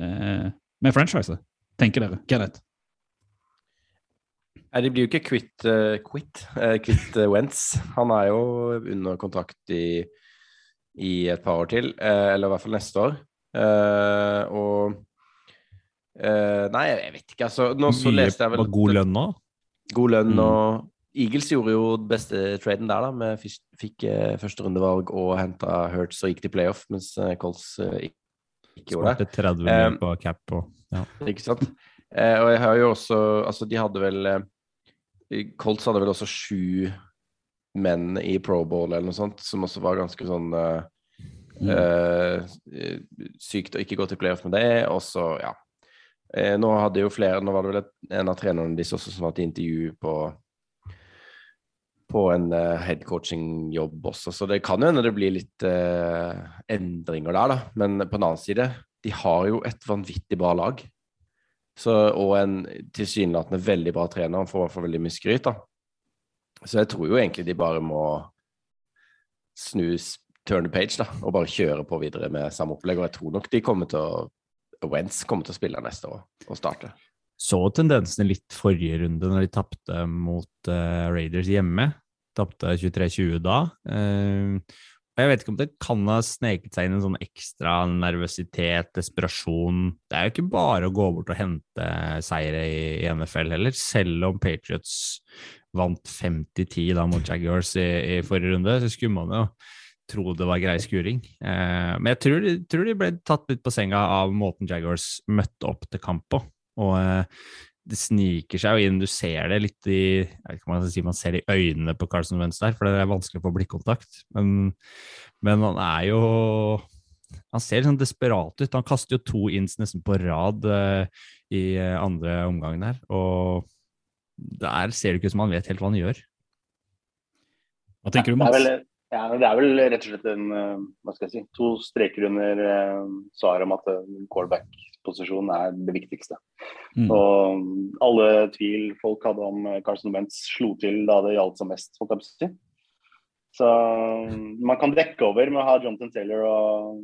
eh, med franchiset, tenker dere? Kenneth? Nei, de blir jo ikke kvitt uh, quit, uh, quit uh, Wentz. Han er jo under kontrakt i, i et par år til, eh, eller i hvert fall neste år. Eh, og eh, Nei, jeg vet ikke, altså. Nå så leste jeg vel god lønn nå. God lønn Mm. og Eagles gjorde jo beste traden der, da. Med fis- fikk første førsterundevalg og henta Hurts og gikk til playoff, mens eh, Colts eh, ikke- ikke gjorde det. Sparte 30 Um, på cap og ja. Ikke sant? Eh, og jeg har jo også Altså, de hadde vel eh, Colts hadde vel også sju menn i Pro Bowl eller noe sånt, som også var ganske sånn eh, eh, sykt å ikke gå til playoff med det. Og så, ja. Nå hadde jo flere Nå var det vel en av trenerne deres også som var til intervju på på en uh, headcoaching-jobb også, så det kan jo hende det blir litt uh, endringer der, da. Men på den annen side, de har jo et vanvittig bra lag. Så, og en tilsynelatende veldig bra trener. Han får i hvert fall veldig mye skryt, da. Så jeg tror jo egentlig de bare må snu turn the page, da, og bare kjøre på videre med samme opplegg. Og jeg tror nok de kommer til å Wentz kommer til å spille neste år og starte. Så tendensene litt forrige runde, når de tapte mot uh, Raiders hjemme. Tapte 23-20 da. Eh, og jeg vet ikke om det kan ha sneket seg inn en sånn ekstra nervøsitet, desperasjon. Det er jo ikke bare å gå bort og hente seire i, NFL heller, selv om Patriots vant 50-10 da mot Jaguars i, i forrige runde, så skulle man jo tro det var grei skuring. Eh, men jeg tror tror de ble tatt litt på senga av måten Jaguars møtte opp til kamp på. Og eh, det sniker seg jo inn, du ser det litt i jeg vet ikke om man si man ser det i øynene på Carlsen Wentz der, for det er vanskelig å få blikkontakt. Men, men han er jo Han ser litt sånn desperat ut. Han kaster jo to ins nesten på rad uh, i eh, andre omgang der, og der ser det ikke ut som han vet helt hva han gjør. Hva tenker du, Det er, Mats? vel, ja, det er vel rett og slett en, eh, hva skal jeg si, to streker under eh, svaret om at callback-posisjonen er det viktigste. Mm. Og alle tvil folk hadde om eh, Carson Wentz slo til da det gjaldt som mest. jeg si. Så man kan dekke over med å ha Jonathan Taylor og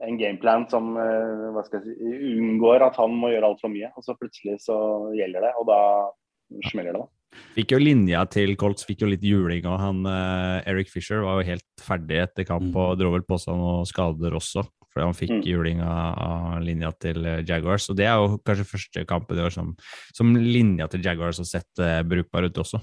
en gameplan som eh, hva skal jeg si, unngår at han må gjøre altfor mye. Og så plutselig så gjelder det, og da smeller det. da. Fikk jo linja til Colts, fikk jo litt juling, og han eh, Eric Fisher var jo helt ferdig etter kamp Mm. og dro vel på seg noen skader også. Fordi han fikk Mm. juling av, av linja til eh, Jaguars. Og det er jo kanskje første kampen i år som, som linja til Jaguars har sett uh, brukbar ut også.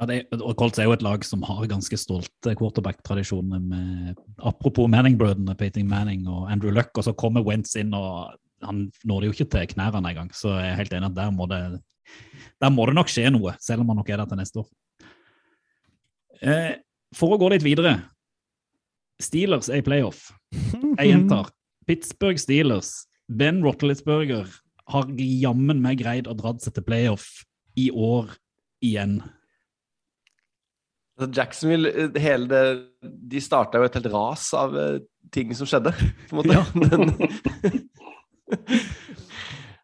Ja, det, og Colts er jo et lag som har ganske stolte quarterback-tradisjoner. med Apropos Manning-brødrene, Peyton Manning og Andrew Luck, og så kommer Wentz inn, og han når det jo ikke til knærne engang. Så jeg er helt enig at der må det, der må det nok skje noe, selv om han nok er der til neste år. Eh, for å gå litt videre. Steelers er i playoff. Jeg gjentar. Pittsburgh Steelers. Ben Roethlisberger har jammen meg greid å dra seg til playoff i år igjen. Altså, Jacksonville, eh, hele det, de starta jo et helt ras av eh, ting som skjedde, på en måte. Ja.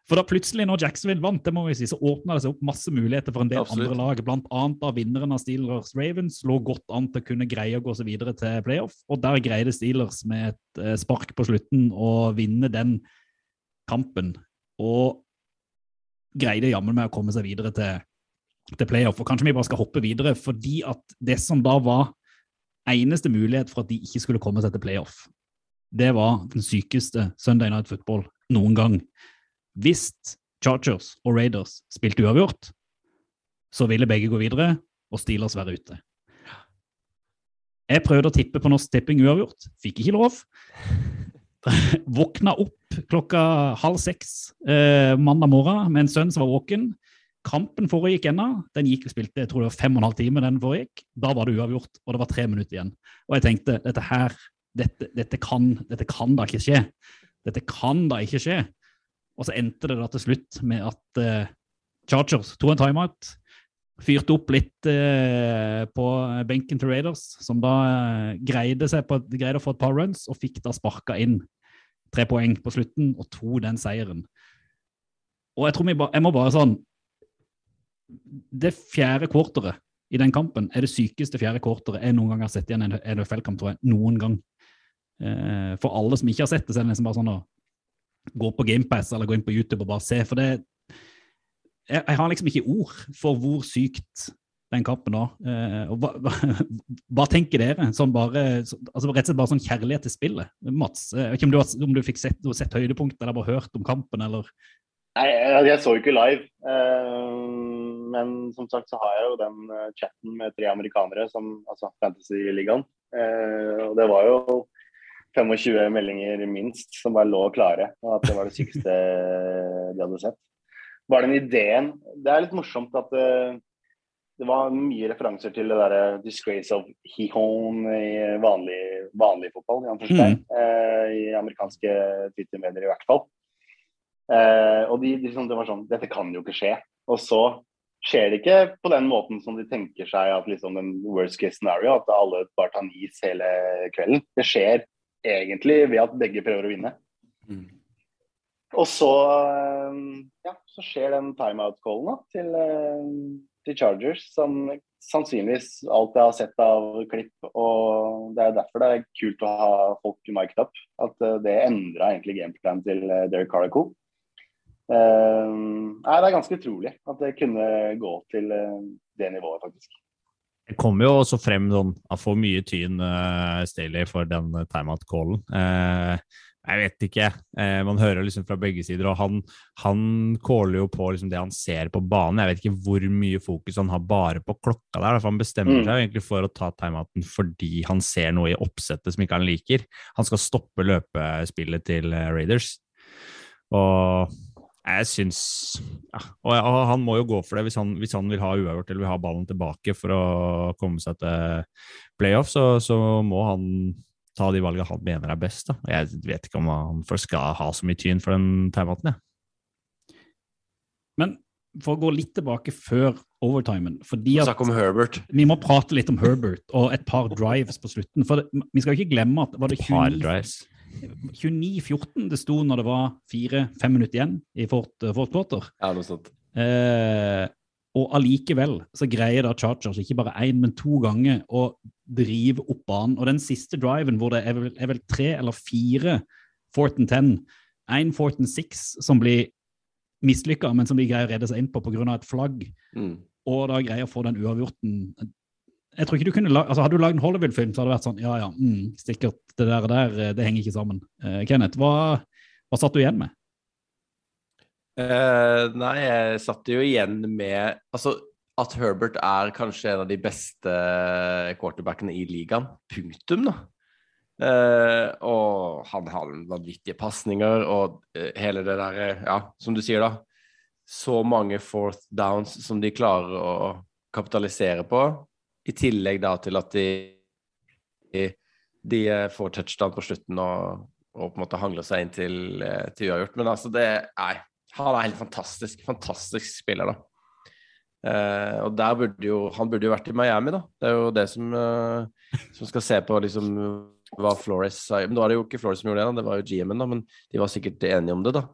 For da plutselig, når Jacksonville vant, det må vi si, så åpna det seg opp masse muligheter for en del Absolutt. andre lag. Blant annet da vinneren av Steelers Ravens lå godt an til å kunne greie å gå seg videre til playoff. Og der greide Steelers med et eh, spark på slutten å vinne den kampen. Og greide jammen med å komme seg videre til, til playoff. Og kanskje vi bare skal hoppe videre, fordi at det som da var eneste mulighet for at de ikke skulle komme seg til playoff, det var den sykeste Sunday Night Football noen gang. Hvis Chargers og Raiders spilte uavgjort, så ville begge gå videre, og Steelers være ute. Jeg prøvde å tippe på Norsk Tipping uavgjort, fikk ikke lov. Våkna opp klokka halv seks eh, mandag morgen med en sønn som var våken. Kampen foregikk ennå. Den gikk og spilte jeg tror det var fem og en halv time. den foregikk. Da var det uavgjort, og det var tre minutter igjen. Og jeg tenkte dette her, dette, dette, kan, dette kan da ikke skje. Dette kan da ikke skje. Og så endte det da til slutt med at eh, Chargers tok en timeout. Fyrte opp litt eh, på benken til Raiders, som da eh, greide, på, greide å få et par runs, og fikk da sparka inn tre poeng på slutten og to den seieren. Og jeg tror vi ba, jeg må bare sånn Det fjerde quarteret i den kampen er det sykeste fjerde quarteret jeg noen gang har sett i en NFL-kamp, tror jeg. Noen gang. Eh, for alle som ikke har sett det, så er det nesten bare sånn å gå på GamePass eller gå inn på YouTube og bare se. For det Jeg, jeg har liksom ikke ord for hvor sykt den kampen var. Eh, hva, hva, hva tenker dere? Sånn bare, så, altså Rett og slett bare sånn kjærlighet til spillet. Mats, eh, jeg vet ikke om du, om du fikk sett, sett høydepunktet eller bare hørt om kampen, eller Nei, jeg, jeg så jo ikke live. eh, men som sagt så har jeg jo den eh, chatten med tre amerikanere, som, altså Fantasy-ligaen. Eh, og det var jo 25 meldinger minst som bare lå klare. Og at det var det sykeste de hadde sett. Var den ideen Det er litt morsomt at det, det var mye referanser til det derre 'disgrace of Hihon' i vanlig, vanlig fotball, i, mm. eh, i amerikanske Twitter-medier i hvert fall. Eh, og de, de, liksom, det var sånn Dette kan jo ikke skje. Og så skjer det ikke på den måten som de tenker seg at liksom den worst case scenario, at alle bare tar nis hele kvelden. Det skjer egentlig ved at begge prøver å vinne. Mm. Og så, eh, ja, så skjer den timeout-callen til, eh, til Chargers, som sannsynligvis alt jeg har sett av klipp. Og det er derfor det er kult å ha folk mic'd up. At eh, det endra egentlig gameplanen til Derek Carlico. Eh, nei, det er ganske utrolig at det kunne gå til det nivået, faktisk. Det kommer jo også frem sånn Han får mye tyn, uh, Staley, for den uh, timeout-callen. Uh, jeg vet ikke. Eh, man hører liksom fra begge sider, og han, han caller jo på liksom det han ser på banen. Jeg vet ikke hvor mye fokus han har bare på klokka der. For han bestemmer Mm. seg egentlig for å ta timeouten fordi han ser noe i oppsettet som ikke han liker. Han skal stoppe løpespillet til eh, Raiders. Og jeg syns ja, og, og han må jo gå for det hvis han, hvis han vil ha uavgjort eller vil ha ballen tilbake for å komme seg til playoff, så, så må han ta de valgene han mener er best. Da. Jeg vet ikke om han først skal ha så mye tyn for den timeouten. jeg. Men for å gå litt tilbake før overtimen fordi at Snakk om Herbert. Vi må prate litt om Herbert og et par drives på slutten. For det, vi skal ikke glemme at var det Par 29 drives. 29-14 det sto når det var fire-fem minutter igjen i Fort, Fort Porter. Ja, noe sånt. Eh, Og allikevel så greier da Chargers ikke bare én, men to ganger å drive opp banen. Og den siste driven hvor det er vel, er vel tre eller fire fourth and ten, én fourth and six som blir mislykka, men som de greier å redde seg inn på pga. et flagg, Mm. og da greier å få den uavgjorten jeg tror ikke du kunne lag, altså Hadde du lagd en Hollywood-film, så hadde det vært sånn Ja, ja, mm, sikkert. Det der, der eh, det henger ikke sammen. Uh, Kenneth, hva, hva satt du igjen med? Uh, nei, jeg satt jo igjen med Altså, at Herbert er kanskje en av de beste quarterbackene i ligaen. Punktum, da. Uh, og han har vanvittige pasninger og hele det derre Ja, som du sier, da. Så mange fourth downs som de klarer å kapitalisere på. I tillegg da til at de, de, får touchdown på slutten og, og på en måte hangler seg inn til, eh, til uavgjort. Men altså, det Nei. Han er helt fantastisk. Fantastisk spiller, da. Uh, og der burde jo Han burde jo vært i Miami, da. Det er jo det som, uh, som skal se på liksom hva Flores sa. Men nå er det jo ikke Flores som gjorde det, da. det var jo GM-en, da. Men de var sikkert enige om det, da.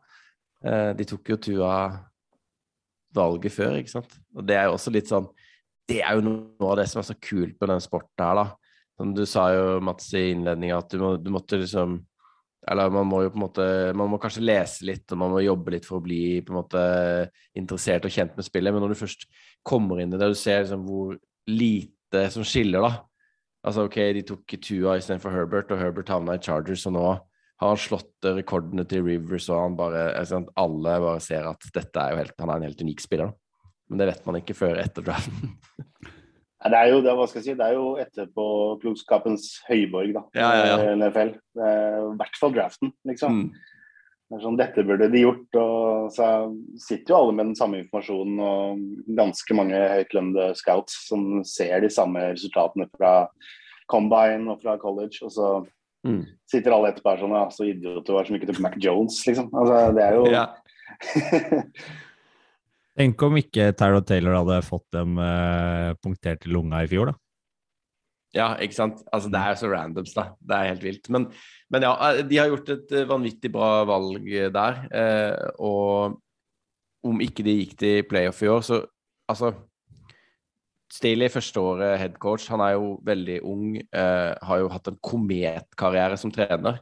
Uh, de tok jo Tua valget før, ikke sant. Og det er jo også litt sånn Det er jo noe av det som er så kult med den sporten her, da. Som du sa jo, Mats, i innledninga, at du, må, du måtte liksom eller man må jo på en måte Man må kanskje lese litt, og man må jobbe litt for å bli på en måte interessert og kjent med spillet, men når du først kommer inn i det, og du ser liksom hvor lite som skiller, da. Altså OK, de tok Tua istedenfor Herbert, og Herbert havna i Chargers, og nå har han slått rekordene til Rivers, og han bare Alle bare ser at dette er jo helt Han er en helt unik spiller, da. Men det vet man ikke før etter draften. Det er jo det, hva skal jeg si, det er jo etterpåklokskapens høyborg, da. Ja, ja, ja. NFL. Er I hvert fall draften, liksom. Mm. Det sånn, Dette burde de gjort. og Så sitter jo alle med den samme informasjonen og ganske mange høytlønnede scouts som ser de samme resultatene fra combine og fra college. Og så Mm. sitter alle etterpå her sånn Ja, så idiot du var som ikke tok Mac Jones, liksom. Altså, det er jo Ja. Tenk om ikke Tyrod Taylor hadde fått dem eh, punktert i lunga i fjor, da. Ja, ikke sant. Altså, det er så randoms, da. Det er helt vilt. Men, men ja, eh, de har gjort et eh, vanvittig bra valg der. Eh, og om ikke de gikk til playoff i år, så altså Staley første året head coach, han er jo veldig ung, eh, har jo hatt en kometkarriere som trener.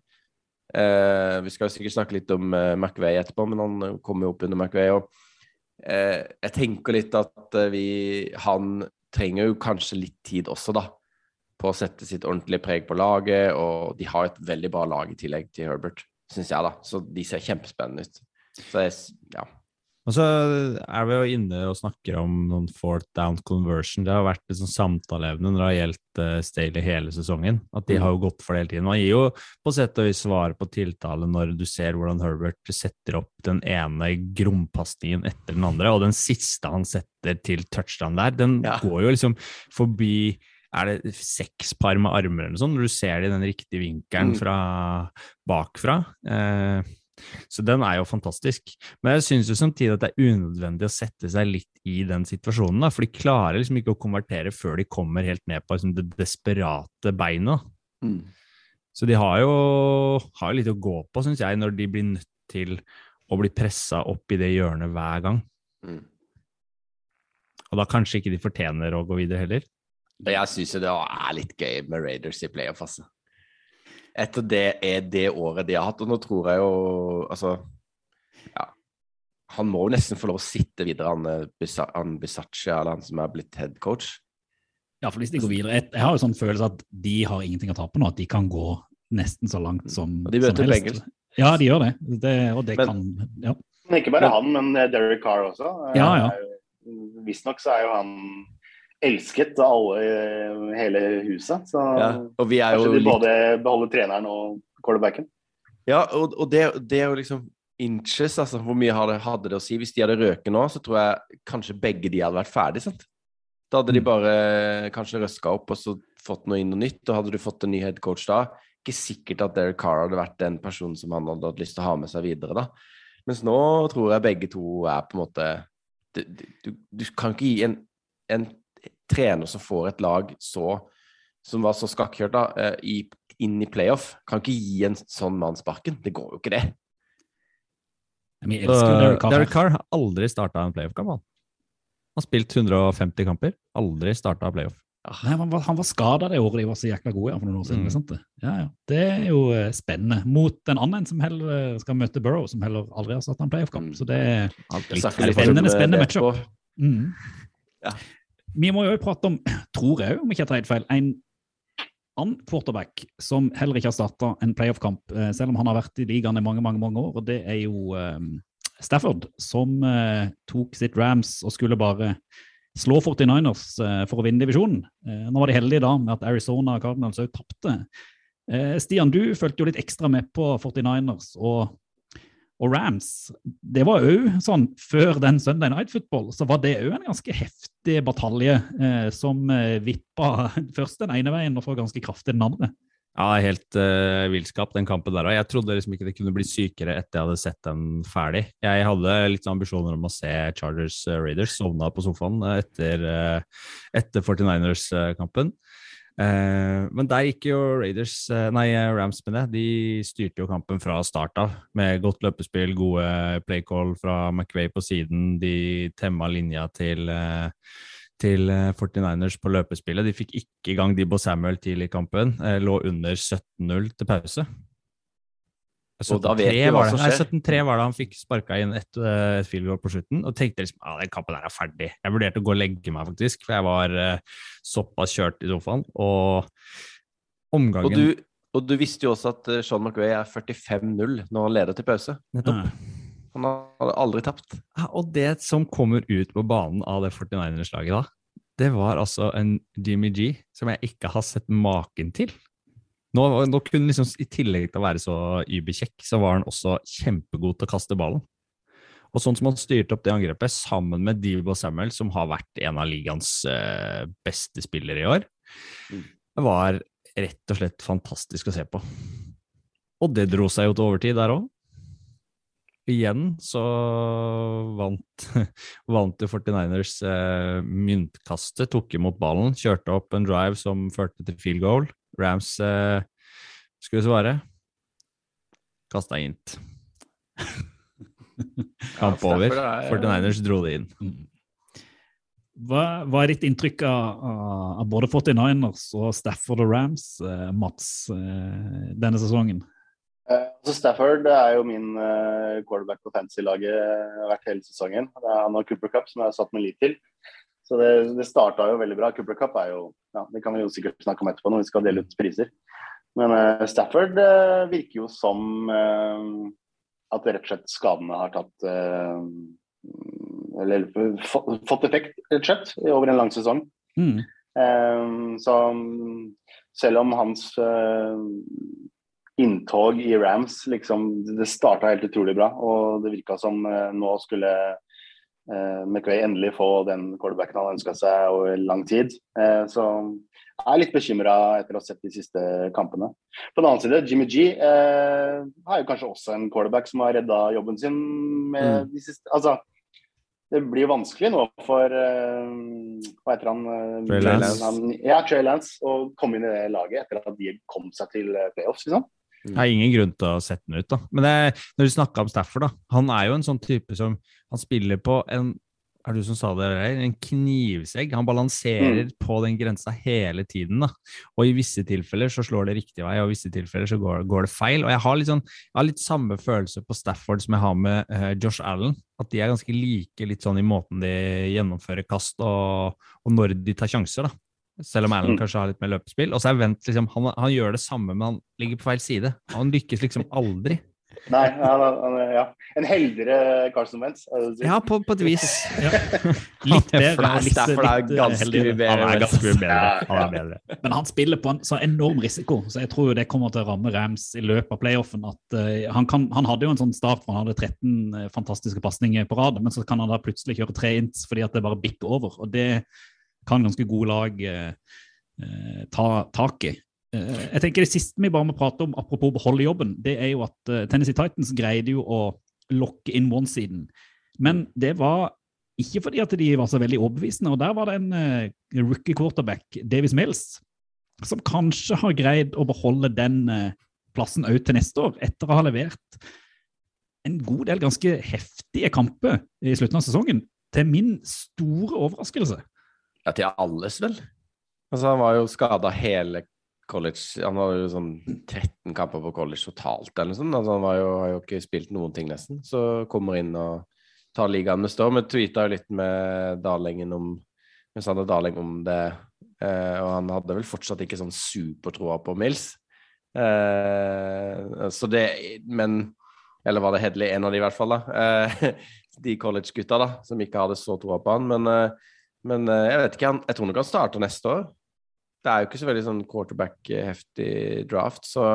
Eh, vi skal jo sikkert snakke litt om eh, McVay etterpå, men han kommer jo opp under McVay. og eh, jeg tenker litt at eh, vi Han trenger jo kanskje litt tid også, da på å sette sitt ordentlige preg på laget, og de har et veldig bra lag i tillegg til Herbert, syns jeg, da. Så de ser kjempespennende ut. Så jeg, ja. Og så er vi jo inne og snakker om noen fourth down conversion. Det har vært et sånn samtaleevne når det har gjeldt uh, Staley hele sesongen. At de Mm. har jo gått for det hele tiden. Man gir jo på sett og vis svar på tiltale når du ser hvordan Herbert setter opp den ene grompasningen etter den andre, og den siste han setter til touchdown der, den Ja. går jo liksom forbi er det seks par med armer eller noe sånt, når du ser det i den riktige vinkelen Mm. fra bakfra. Eh, så den er jo fantastisk. Men jeg syns jo samtidig at det er unødvendig å sette seg litt i den situasjonen, da, for de klarer liksom ikke å konvertere før de kommer helt ned på liksom, det desperate beinet. Mm. Så de har jo, har litt å gå på, syns jeg, når de blir nødt til å bli pressa opp i det hjørnet hver gang. Mm. Og da kanskje ikke de fortjener å gå videre heller. Jeg syns jo det er litt gøy med Raiders i playoff, altså. Etter det er det året de har hatt, og nå tror jeg jo Altså, ja. Han må jo nesten få lov å sitte videre, han, eh, Bisa- han Bisaccia, eller han som er blitt head coach. Ja, for hvis de går videre Jeg, jeg har jo sånn følelse at de har ingenting å tape nå, at de kan gå nesten så langt som, Og de som møter helst. Ja, de gjør det. det og det Men- kan Ja. Men ikke bare han, men eh, Derek Carr også. Eh, Ja, ja. Visstnok så er jo han elsket av alle i hele huset. Så Ja. Og vi er jo kanskje de litt både beholder treneren og quarterbacken. Ja, og, og det, det er jo liksom inches, altså hvor mye hadde, hadde det å si? Hvis de hadde røket nå, så tror jeg kanskje begge de hadde vært ferdig, sant? Da hadde de Mm. bare kanskje røska opp og så fått noe inn og nytt, og hadde du fått en ny headcoach da, ikke sikkert at Derek Carr hadde vært den personen som han hadde hatt lyst til å ha med seg videre, da. Mens nå tror jeg begge to er på en måte Du, du, du kan ikke gi en, en trener som får et lag så som var så skakkjørt da, eh, i, inn i playoff, kan ikke gi en sånn mann sparken. Det går jo ikke, det. Men Vi elsker Derek Carr. Derek Carr har aldri starta en playoff-kamp, han. Har spilt 150 kamper. Aldri starta playoff. Ja, han var, han var skada det året de var så jækla gode. For noen år siden, Mm. sant det? Ja, ja. det er jo eh, spennende. Mot en annen som heller eh, skal møte Burrow, som heller aldri har satt en playoff-kamp. Mm. Så det er er Litt spennende, spennende matchup. mm. Ja. Vi må jo prate om, tror jeg, om jeg ikke har tatt feil, en annen quarterback som heller ikke har starta en playoff-kamp, eh, selv om han har vært i ligaen i mange mange, mange år. og Det er jo um, Stafford, som uh, tok sitt Rams og skulle bare slå 49ers uh, for å vinne divisjonen. Uh, nå var de heldige da med at Arizona Cardinals òg tapte. Stian, du fulgte jo litt ekstra med på 49ers og, og Rams. Det var òg sånn før den Sunday Night Football, så var det òg en ganske heftig batalje eh, som eh, vippa først den ene veien og så ganske kraftig den andre. Ja, helt uh, villskap, den kampen der òg. Jeg trodde liksom ikke det kunne bli sykere etter jeg hadde sett den ferdig. Jeg hadde litt sånn ambisjoner om å se Chargers uh, Raiders, sovna på sofaen etter, uh, etter 49ers-kampen. Uh, men der gikk jo Raiders, uh, nei, Rams med det. De styrte jo kampen fra start av med godt løpespill, gode playcall fra McVay på siden. De temma linja til uh, til eh, 49ers på løpespillet. De fikk ikke i gang Dibbo Samuel tidlig i kampen. Eh, lå under 17-0 til pause. Og da vet vi 17-3 var det. som Nei, skjer. 17-3 var det han fikk sparka inn et, eh, et field goal på slutten, og tenkte liksom ja, den kampen der er ferdig. Jeg vurderte å gå og legge meg, faktisk, for jeg var uh, såpass kjørt i sofaen. Og Og omgangen du, og du visste jo også at eh, Sean McRae er 45-0 når han leder til pause. Nettopp. Han hadde aldri tapt. Ja, og det som kommer ut på banen av det 49ers-laget da, det var altså en Jimmy G som jeg ikke har sett maken til. Nå, nå kunne liksom, I tillegg til å være så überkjekk, så var han også kjempegod til å kaste ballen. Og sånn som han styrte opp det angrepet, sammen med Divo Samuel, som har vært en av ligaens uh, beste spillere i år, Mm. var rett og slett fantastisk å se på. Og det dro seg jo til overtid der òg. Igjen så vant, vant jo 49ers uh, myntkastet, tok imot ballen, kjørte opp en drive som førte til field goal. Rams eh, skulle svare. Kasta hint. Kamp over. Er- 49ers dro det inn. Hva, hva er ditt inntrykk av, av- både 49ers og Stafford og Rams, eh, Mats, eh, denne sesongen? Eh, så Stafford er jo min eh, quarterback på fantasy-laget eh, vært hele sesongen. Det er han og Cooper Cup som jeg har satt min lit til. Så det, det starta jo veldig bra. Cooper Cup er jo ja, Det kan vi jo sikkert snakke om etterpå når vi skal dele ut priser. Men uh, Stafford uh, virker jo som uh, at rett og slett skadene har tatt Eller få- fått effekt, rett og slett, over en lang sesong. Mm. Så selv om hans inntog i Rams liksom, det starta helt utrolig bra, og det virka som nå skulle eh, McVay endelig få den quarterbacken han ønska seg over lang tid. Uh, så jeg er litt bekymra etter å ha sett de siste kampene. På den annen side, Jimmy G uh, har jo kanskje også en quarterback som har redda jobben sin med de siste Altså, det blir vanskelig nå for Hva heter han? Trey Lance. Han, ja, Trey Lance. Å komme inn i det laget etter at de kom seg til playoffs, liksom. Det er ingen grunn til å sette den ut, da. Men det, når du snakka om Stafford, da. Han er jo en sånn type som Han spiller på en er det du som sa det, der? En knivsegg. Han balanserer på den grensa hele tiden. da. Og i visse tilfeller så slår det riktig vei, og i visse tilfeller så går, går det feil. Og jeg har litt sånn, jeg har litt samme følelse på Stafford som jeg har med uh, Josh Allen. At de er ganske like litt sånn i måten de gjennomfører kast, og, og når de tar sjanser, da. Selv om Allen Mm. kanskje har litt mer løpespill. Og så er Vent liksom, han, han gjør det samme, men han ligger på feil side. Han lykkes liksom aldri. Nei, han, han, ja. En heldigere Carson Wentz. sier. Ja, på, på et vis. Litt bedre. For det er litt, litt, eh, ganske mye bedre. Han er ganske mye bedre. Ja, Han ja. bedre. Men han spiller på en så enorm risiko, så jeg tror jo det kommer til å ramme Rams i løpet av playoffen. At, uh, han, kan, han hadde jo en sånn start hvor han hadde 13 eh, fantastiske pasninger på rad, men så kan han da plutselig kjøre tre ints fordi at det bare bikker over. Og det kan ganske gode lag eh, eh, ta tak i. Eh, jeg tenker Det siste vi bare må prate om, apropos beholde jobben, det er jo at eh, Tennessee Titans greide jo å lokke inn one-siden. Men det var ikke fordi at de var så veldig overbevisende. og Der var det en eh, rookie quarterback, Davis Mills, som kanskje har greid å beholde den eh, plassen òg til neste år, etter å ha levert en god del ganske heftige kamper i slutten av sesongen. til min store overraskelse. Ja, til alles, vel. Altså, han var jo skada hele college. Han var jo sånn 13 kamper på college totalt, eller noe sånt. Altså, han jo, har jo ikke spilt noen ting, nesten. Så kommer inn og tar ligaen med storm. Jeg tweeta jo litt med Dalengen om med Sander Daleng om det, eh, og han hadde vel fortsatt ikke sånn supertroa på Mills. Eh, så det Men Eller var det Hedley, en av de i hvert fall, da. Eh, de college-gutta da, som ikke hadde så troa på han. Men, eh, men eh, jeg vet ikke, jeg tror nok han starter neste år. Det er jo ikke så veldig sånn quarterback-heftig draft, så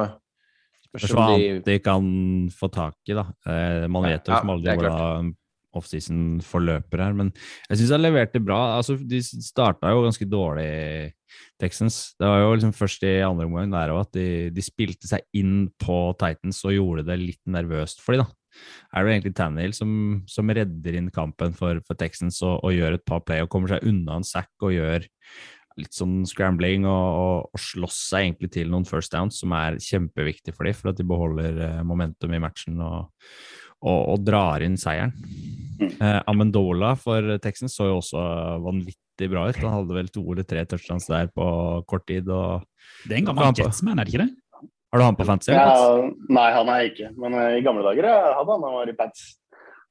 spørs hva annet de kan få tak i, da. Eh, man vet jo Ja, som aldri er hvordan offseason forløper her, men jeg syns han leverte bra. Altså, de starta jo ganske dårlig, Texans. Det var jo liksom først i andre omgang der òg at de, de spilte seg inn på Titans og gjorde det litt nervøst for de da. Er det egentlig Tannehill som, som redder inn kampen for, for Texans og, og gjør et par play og kommer seg unna en sack og gjør litt sånn scrambling og, og, og slåss seg egentlig til noen first downs, som er kjempeviktig for dem, for at de beholder eh, momentum i matchen og, og, og drar inn seieren. Eh, Amendola for Texans så jo også vanvittig bra ut. Han hadde vel to eller tre touchdowns der på kort tid. Og... Det er en gammel Jetsman, er det ikke det? Har du han på fantasy? Ja, nei, han er jeg ikke. Men eh, i gamle dager ja, hadde han han var i Pats.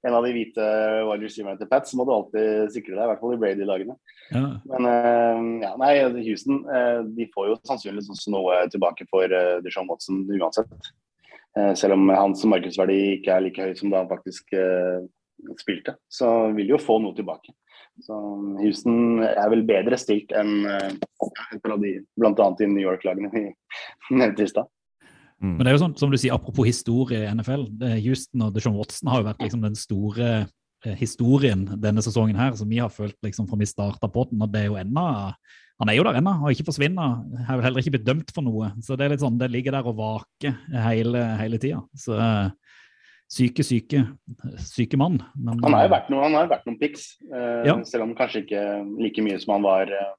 En av de hvite wide receiverne til Pats må du alltid sikre deg, i hvert fall i Brady-lagene. Ja. Men eh, ja, nei, Houston eh, de får jo sannsynligvis noe tilbake for Deshaun Watson uansett. Eh, selv om hans markedsverdi ikke er like høy som da han faktisk eh, spilte, så vil jo få noe tilbake. Så Houston er vel bedre stilt enn uh, bl.a. de New York-lagene vi nevnte i stad. Mm. Men det er jo sånn, som du sier, apropos historie i NFL, det er Houston og Deshaun Watson har jo vært liksom den store eh, historien denne sesongen her, som vi har følt liksom fra vi starta på den. Og det er jo enda, Han er jo der ennå, har ikke forsvunnet. Har vel heller ikke blitt dømt for noe. Så det er litt sånn, det ligger der og vaker hele, hele tida. Så eh, syke, syke, syke mann. Men, Han har jo vært, noe, han har vært noen pics, eh, Ja. selv om kanskje ikke like mye som han var eh,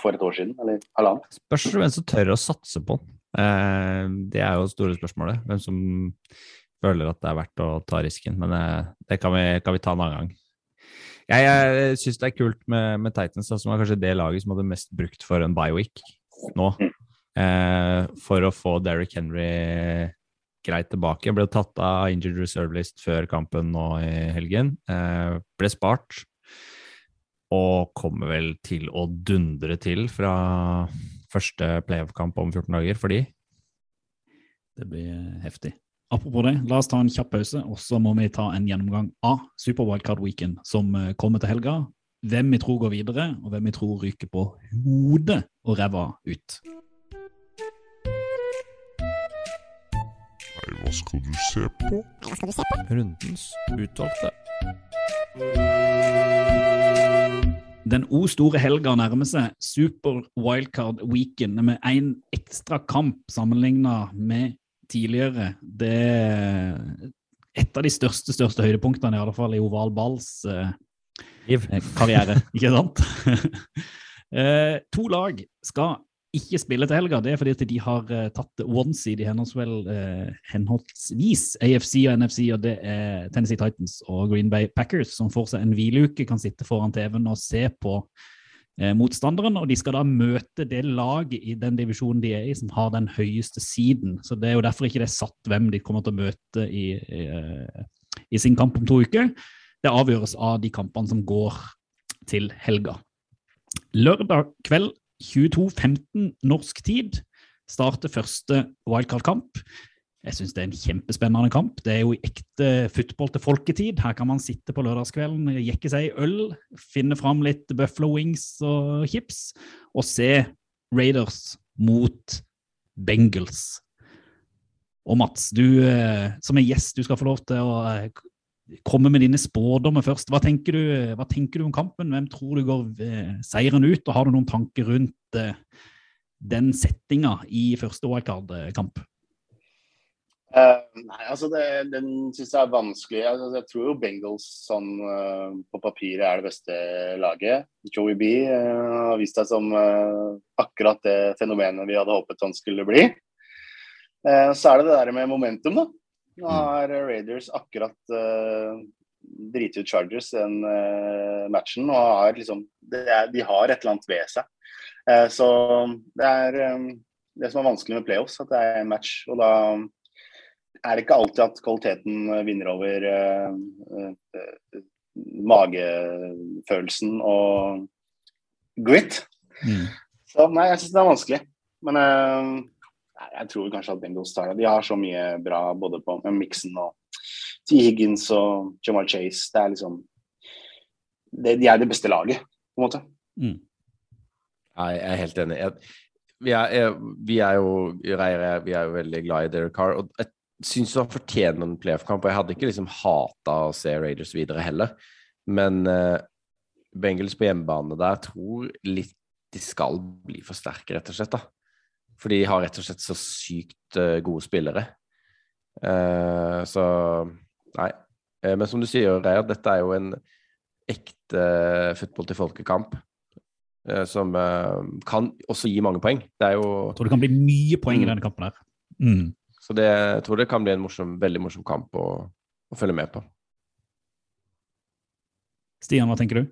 for et år siden, eller halvannet. Spørs hvem som tør å satse på den. Eh, det er jo store spørsmålet. Hvem som føler at det er verdt å ta risken. Men eh, det kan vi, kan vi ta en annen gang. Jeg, jeg syns det er kult med, med Titans, som er kanskje det laget som hadde mest brukt for en bye-week nå. Eh, for å få Derrick Henry greit tilbake. Ble tatt av injured reserve list før kampen nå i helgen. Eh, ble spart. Og kommer vel til å dundre til fra første playoff-kamp om 14 dager for de. Det blir heftig. Apropos det, la oss ta en kjapp pause, og så må vi ta en gjennomgang av Super Wildcard Weekend som eh, kommer til helga. Hvem vi tror går videre, og hvem vi tror ryker på hodet og ræva ut. Nei, hva skal du se på? Rundens utvalgte. Den o store helga nærmer seg Super Wildcard Weekend med én ekstra kamp sammenligna med tidligere. Det er et av de største største høydepunktene, i alle fall i oval balls eh, karriere, ikke sant? eh, to lag skal ikke spille til helga. Det er fordi at de har uh, tatt one seed i henholdsvel, uh, henholdsvis AFC og NFC, og det er Tennessee Titans og Green Bay Packers, som får seg en hvileuke, kan sitte foran TV-en og se på uh, motstanderen. Og de skal da møte det laget i den divisjonen de er i, som har den høyeste siden. Så det er jo derfor ikke det er satt hvem de kommer til å møte i, i, eh, i sin kamp om to uker. Det avgjøres av de kampene som går til helga. Lørdag kveld 22.15 norsk tid starter første wildcard-kamp. Jeg syns det er en kjempespennende kamp. Det er jo ekte football til folketid. Her kan man sitte på lørdagskvelden, jekke seg i øl, finne fram litt Buffalo Wings og chips, og se Raiders mot Bengals. Og Mats, du eh, som er gjest, du skal få lov til å eh, komme med dine spådommer først. Hva tenker, du, hva tenker du om kampen? Hvem tror du går eh, seieren ut? Og har du noen tanker rundt eh, den settinga i første OL-kamp? Uh, nei, altså det, Den syns jeg er vanskelig. Altså, jeg tror jo Bengals sånn uh, på papiret er det beste laget. Joey B uh, har vist seg som eh, akkurat det fenomenet vi hadde håpet han skulle bli. Eh, så er det det der med momentum, da. Nå har Raiders akkurat uh, driti ut Chargers den uh, matchen. Og har liksom, det er, de har et eller annet ved seg. Uh, så det er um, det som er vanskelig med playoffs, at det er en match. Og da er det ikke alltid at kvaliteten vinner over magefølelsen og grit. Mm. Så nei, jeg syns det er vanskelig. Men jeg tror kanskje at Bengals tar det. De har så mye bra både på Mixon og T. Higgins og Jamal Chase. Det er liksom det, De er det beste laget, på en måte. Mm. Jeg er helt enig. Jeg, vi, er, jeg, vi er jo Reire, vi er jo veldig glad i Derek Carr. Og jeg syns han fortjener en playoff-kamp. Og jeg hadde ikke liksom hata å se Raiders videre heller. Men uh, Bengals på hjemmebane der tror litt de skal bli for sterke, rett og slett. da. Fordi de har rett og slett så sykt eh, gode spillere. Eh, så nei. Eh, men som du sier, Reier, dette er jo en ekte football til folket-kamp. eh, Som eh, kan også gi mange poeng. Det er jo Jeg tror det kan bli mye poeng i Mm. denne kampen her. Mm. Så det, jeg tror det kan bli en morsom, veldig morsom kamp å, å følge med på. Stian, hva tenker du?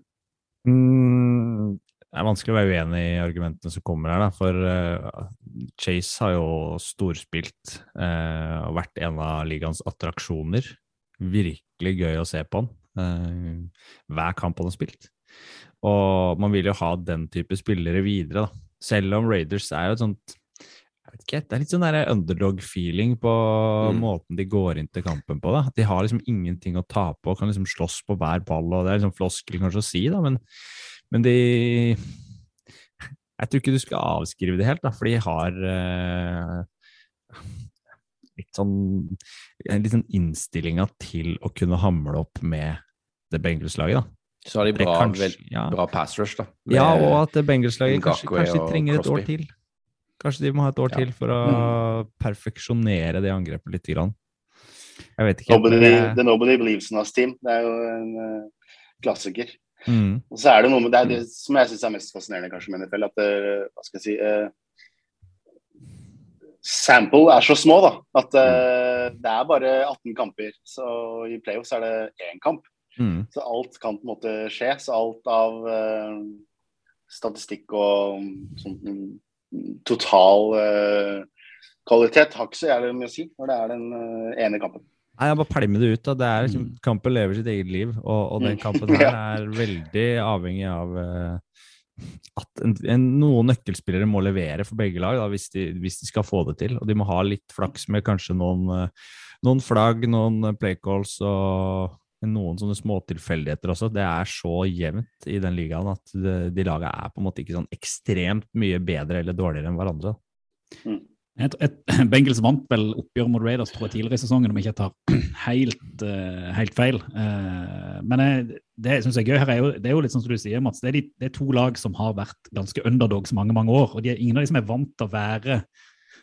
Mm, det er vanskelig å være uenig i argumentene som kommer her, da, for eh, Chase har jo storspilt eh, og vært en av ligaens attraksjoner. Virkelig gøy å se på han. eh, hver kamp han har spilt. Og man vil jo ha den type spillere videre, da. Selv om Raiders er jo et sånt jeg vet ikke, Det er litt sånn underdog-feeling på Mm. måten de går inn til kampen på. da. De har liksom ingenting å tape og kan liksom slåss på hver ball. og Det er liksom floskel kanskje å si, da, men, men de Jeg tror ikke du skal avskrive det helt, da, for de har eh, litt sånn litt sånn innstillinga til å kunne hamle opp med det Bengals-laget. da. Så har de bra, kanskje- vel, ja. bra pass rush, da. Ja, og at Bengals-laget kanskje, kanskje trenger et år til. Kanskje de må ha et år Ja. til for å perfeksjonere det angrepet litt. Grann. Jeg vet ikke. Nobody, det- The Nobody Believes in Us Team. Det er jo en uh, klassiker. Mm, Og så er det noe med det, det som jeg syns er mest fascinerende kanskje med NFL, at det, hva skal jeg si eh, Sample er så små, da. At uh, det er bare 18 kamper. Så i playoffs er det én kamp. mm, Så alt kan på en måte skje. Så alt av uh, statistikk og sånn mm, total uh, kvalitet har ikke så jævlig mye å si når det er den eh, ene kampen. Nei, jeg bare pælmer det ut. da. Det er liksom, Mm. Kampen lever sitt eget liv, og, og den Mm. kampen her er veldig avhengig av uh, at en, en, noen nøkkelspillere må levere for begge lag da, hvis, de, hvis de skal få det til. Og de må ha litt flaks med kanskje noen, eh, noen flagg, noen playcalls og noen sånne småtilfeldigheter også. Det er så jevnt i den ligaen at de, de lagene er på en måte ikke sånn ekstremt mye bedre eller dårligere enn hverandre. Et, et, Bengals vant vel oppgjør mot Raiders tror jeg, tidligere i sesongen, om jeg ikke tar helt, uh, helt feil. Uh, men jeg, det jeg er gøy det er jo litt sånn som du sier, Mats. Det er, de, det er to lag som har vært ganske underdogs mange mange år. og de Ingen av de som er vant til å være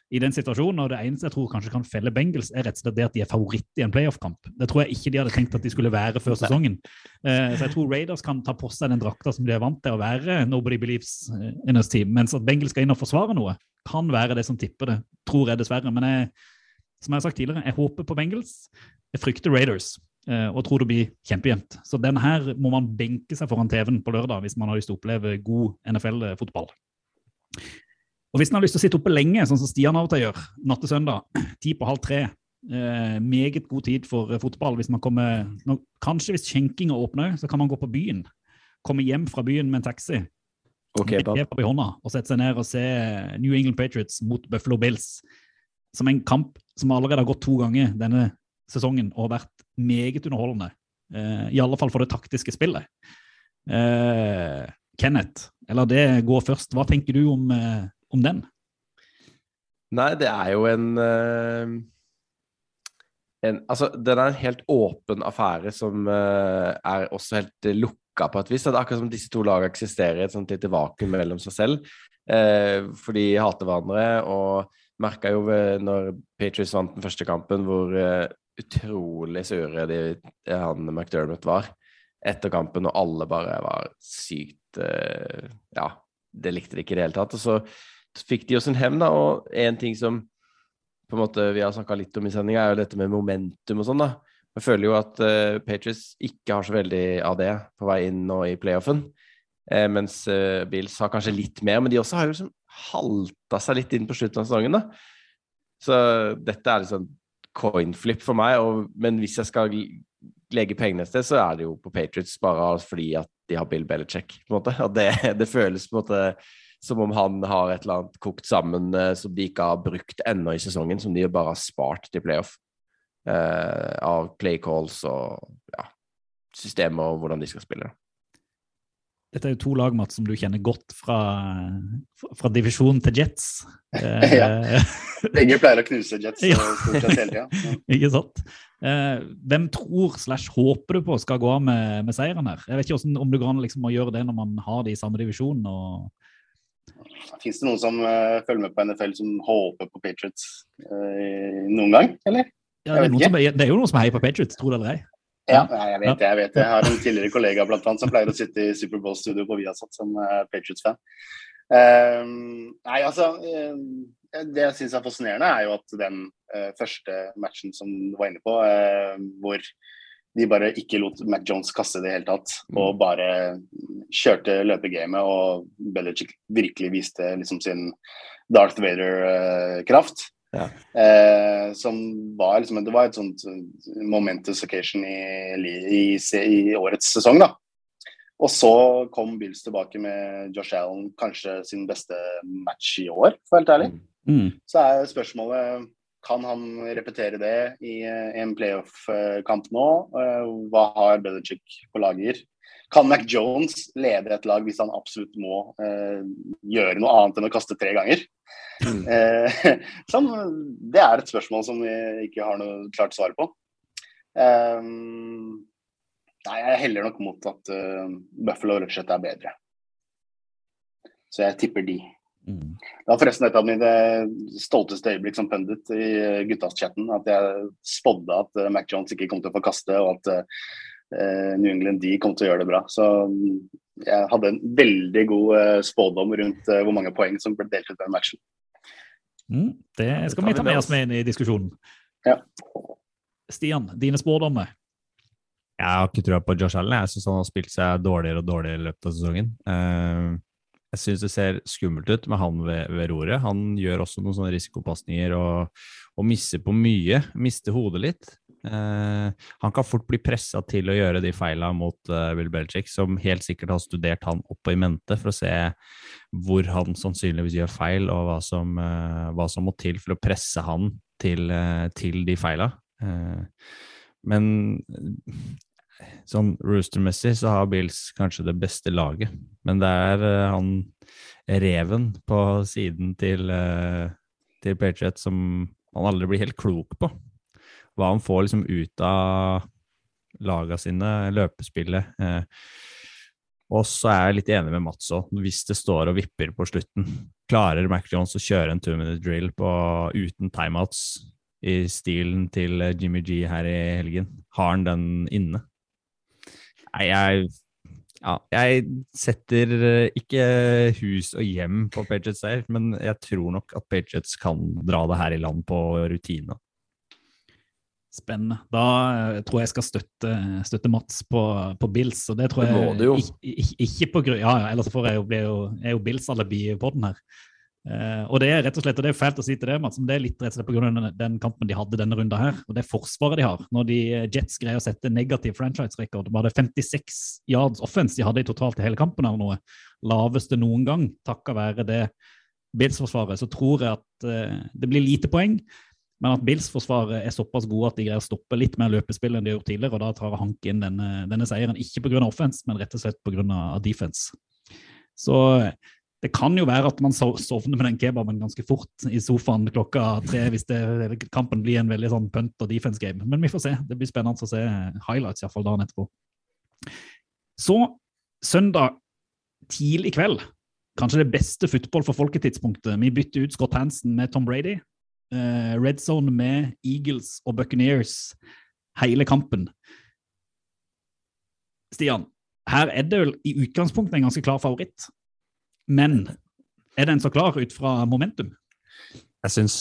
i den situasjonen. og Det eneste jeg tror kanskje kan felle Bengals, er rett og slett det at de er favoritt i en playoff-kamp. Det tror jeg ikke de hadde tenkt at de skulle være før sesongen. Uh, så jeg tror Raiders kan ta på seg den drakta som de er vant til å være, nobody believes in us team, mens at Bengals skal inn og forsvare noe kan være det som tipper det, tror jeg dessverre. Men jeg, som jeg har sagt tidligere, jeg håper på Bengals. Jeg frykter Raiders eh, og tror det blir kjempejevnt. Så den her må man benke seg foran TV-en på lørdag hvis man har lyst til å oppleve god NFL-fotball. Og hvis en har lyst til å sitte oppe lenge, sånn som Stian av og til gjør, natt til søndag, ti på halv tre, eh, meget god tid for eh, fotball. Hvis man kommer, nå, kanskje hvis skjenkinga åpner, så kan man gå på byen. Komme hjem fra byen med en taxi okay, med i hånda og sette seg ned og se New England Patriots mot Buffalo Bills. Som en kamp som allerede har gått to ganger denne sesongen og har vært meget underholdende. Eh, I alle fall for det taktiske spillet. Eh, Kenneth, eller det går først. Hva tenker du om, eh, om den? Nei, det er jo en, eh, en Altså, den er en helt åpen affære som eh, er også helt lukka på et vis. Det er akkurat som disse to lagene eksisterer i et sånt lite vakuum mellom seg selv. Eh, for de hater hverandre, og merka jo når Patriots vant den første kampen, hvor utrolig sure de, han McDermott var etter kampen, og alle bare var sykt Ja, det likte de ikke i det hele tatt. Og så fikk de jo sin hevn, da, og en ting som på en måte vi har snakka litt om i sendinga, er jo dette med momentum og sånn, da. Jeg føler jo at uh, Patriots ikke har så veldig av det på vei inn nå i playoffen. Eh, mens uh, Bills har kanskje litt mer, men de også har jo liksom halta seg litt inn på slutten av sesongen. da. Så dette er liksom coinflip for meg. Og, men hvis jeg skal legge pengene et sted, så er det jo på Patriots bare fordi at de har Bill Belichick. på en måte. Og det, det føles på en måte som om han har et eller annet kokt sammen eh, som de ikke har brukt ennå i sesongen, som de bare har spart til playoff. Eh, av play calls og ja, systemer og hvordan de skal spille. Dette er jo to lag, Mats, som du kjenner godt fra, fra divisjon til Jets. Eh, Ja. Begge pleier å knuse Jets Ja. eh, stort sett hele tida. Ikke sant? Eh, hvem tror slash håper du på skal gå av med, med seieren her? Jeg vet ikke hvordan, om det går an liksom, å gjøre det når man har de i samme divisjon. og Fins det noen som uh, følger med på NFL som håper på Patriots uh, noen gang, eller? Ja, det, er som, det er jo noen som heier på Patriots, tror det eller ei. Ja, jeg vet det. Jeg vet det. Jeg har en tidligere kollega blant annet, som pleier å sitte i Superbowl-studio på Viasat som uh, Patriots-fan. Ehm, nei, altså eh, Det jeg syns er fascinerende, er jo at den eh, første matchen som du var inne på, eh, hvor de bare ikke lot Mac Jones kaste i det hele tatt, og bare kjørte løpegamet, og Belichick virkelig viste liksom sin Darth Vader-kraft. Ja. Eh, som var liksom Det var et sånt eh, momentous occasion i, i, i, i årets sesong, da. Og så kom Bills tilbake med Josh Allen, kanskje sin beste match i år, for å være helt ærlig. Mm. Så er spørsmålet kan han repetere det i eh, en playoff-kamp nå? Eh, Hva har Belichick på lager? Kan Mac Jones lede et lag hvis han absolutt må eh, gjøre noe annet enn å kaste tre ganger? Mm. Eh, som, det er et spørsmål som vi ikke har noe klart svar på. Eh, nei, jeg heller nok mot at uh, Buffalo rett og slett er bedre. Så jeg tipper de. Mm. Det var forresten et av mine stolteste øyeblikk som pundit i eh, guttas-chatten. At jeg spådde at eh, Mac Jones ikke kom til å få kaste, og at eh, New England de kom til å gjøre det bra. Så mm, jeg hadde en veldig god spådom rundt hvor mange poeng som ble delt ut i den matchen. Mm. Det skal vi ta med oss. med inn i diskusjonen. Ja. Stian, dine spådommer? Jeg har ikke trua på Josh Allen. Jeg syns han har spilt seg dårligere og dårligere i løpet av sesongen. Eh, jeg syns det ser skummelt ut med han ved, ved roret. Han gjør også noen sånne risikopasninger og, og misser på mye. Mister hodet litt. Eh, han kan fort bli pressa til å gjøre de feila mot eh, Will Belichick, som helt sikkert har studert han opp i mente for å se hvor han sannsynligvis gjør feil, og hva som, eh, hva som må til for å presse han til, eh, til de feila. Eh, men sånn rooster-messig så har Bills kanskje det beste laget, men det er uh, han reven på siden til, uh, til Patriot som man aldri blir helt klok på. Hva han får liksom ut av laga sine, løpespillet. Uh, og så er jeg litt enig med Mats òg, hvis det står og vipper på slutten. Klarer Mac Jones å kjøre en two minute drill på, uten timeouts i stilen til Jimmy G her i helgen? Har han den inne? Nei, jeg ja, jeg setter eh, ikke hus og hjem på Patriots der, men jeg tror nok at Patriots kan dra det her i land på rutine. Spennende. Da eh, tror jeg jeg skal støtte, støtte Mats på, på Bills. og det tror Det jeg må du jo. Ikke, ikke, på grunn Ja, ja, ellers får jeg jo, blir jo, er jo Bills-alibi på den her. Eh, og det er rett og slett, og det er fælt å si til det, Mats, men det er litt rett og slett av den, den kampen de hadde denne runda her, og det forsvaret de har. Når de eh, Jets greier å sette negativ franchise-rekord, var det 56 yards offense de hadde i totalt i hele kampen eller noe. Laveste noen gang, takket være det Bills-forsvaret. Så tror jeg at uh, det blir lite poeng. Men at Bills-forsvaret er såpass gode at de greier å stoppe litt mer løpespill enn de har gjort tidligere, og da tar Hank inn denne, denne seieren. Ikke pga. offense, men rett og slett pga. defense. Så det kan jo være at man sovner med den kebaben ganske fort i sofaen klokka tre hvis det, kampen blir en veldig sånn punt- og defense-game. Men vi får se. Det blir spennende å se highlights iallfall dagen etterpå. Så søndag tidlig kveld, kanskje det beste football for folketidspunktet. Vi bytter ut Scott Hansen med Tom Brady. Eh, Red Zone med Eagles og Buccaneers hele kampen. Stian, her er det vel i utgangspunktet en ganske klar favoritt. Men er den så klar ut fra momentum? Jeg syns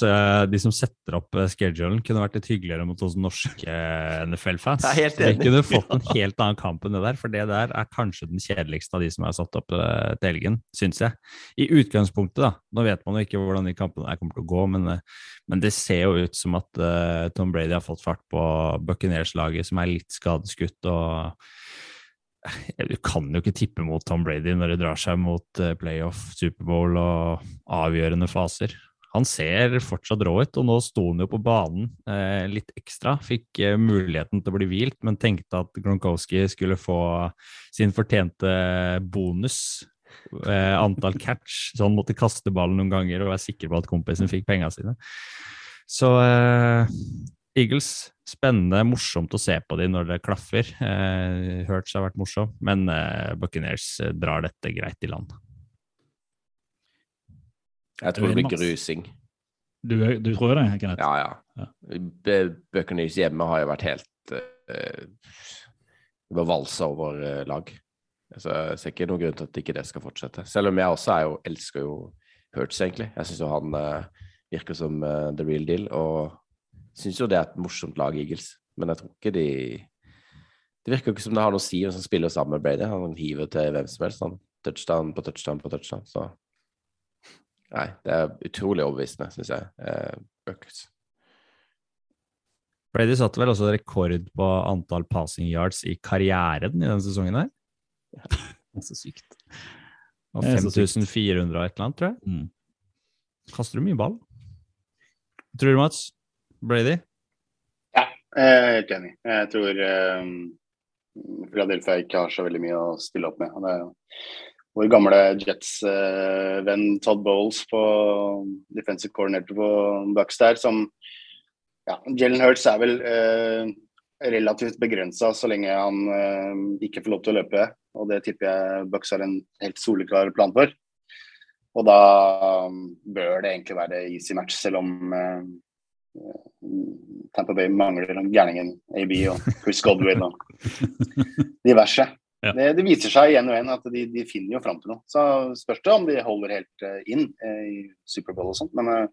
de som setter opp eh, schedulen, kunne vært litt hyggeligere mot oss norske NFL-fans. Jeg er Vi kunne fått en helt annen kamp enn det der, for det der er kanskje den kjedeligste av de som er satt opp uh, til helgen, syns jeg. I utgangspunktet, da. Nå vet man jo ikke hvordan de kampene kommer til å gå, men, eh, men det ser jo ut som at eh, Tom Brady har fått fart på Buccaneers-laget, som er litt skadeskutt. og du kan jo ikke tippe mot Tom Brady når det drar seg mot eh, playoff, Superbowl og avgjørende faser. Han ser fortsatt rå ut, og nå sto han jo på banen eh, litt ekstra. Fikk eh, muligheten til å bli hvilt, men tenkte at Gronkowski skulle få sin fortjente bonus. Eh, antall catch, så han måtte kaste ballen noen ganger og være sikker på at kompisen fikk penga sine. Så eh, Eagles, spennende, morsomt å se på de når det klaffer. Eh, Hurts har vært morsom, men eh, Buccaneers eh, drar dette greit i land. Jeg tror det blir grusing. Du, du tror det, Kenneth? Ja, ja. Ja. Buccaneers hjemme har jo vært helt eh, Det var valsa over eh, lag. Så jeg ser ikke noen grunn til at ikke det skal fortsette. Selv om jeg også er jo, elsker jo Hurts, egentlig. Jeg syns jo han eh, virker som eh, the real deal. Og syns jo det er et morsomt lag, Eagles. Men jeg tror ikke de Det virker jo ikke som det har noe å si hvem som spiller sammen med Brady. Han hiver til hvem som helst. Han touchdown på touchdown på touchdown. Så Nei, det er utrolig overbevisende, syns jeg. Eh. Brady satte vel også rekord på antall passing yards i karrieren i denne sesongen her. Det er så sykt. Og er så sykt. 5400 og et eller annet, tror jeg. Mm. Kaster du mye ball? Tror du, Mats? Brady? Ja, jeg er helt enig. Jeg tror um, Philadelphia ikke har så veldig mye å stille opp med. Det vår gamle Jets-venn Todd Bowles på defensive coordinator på Bucks der, som ja, Jalen Hurts er vel uh, relativt begrensa så lenge han uh, ikke får lov til å løpe. Og det tipper jeg Bucks har en helt soleklar plan for. Og da bør det egentlig være easy match, selv om eh, Tampa Bay mangler gærningen AB og Chris Godwin og diverse. Ja. Det, det viser seg igjen og igjen at de, de finner jo fram til noe. Så spørs det om de holder helt eh, inn eh, i Superbowl og sånt. Men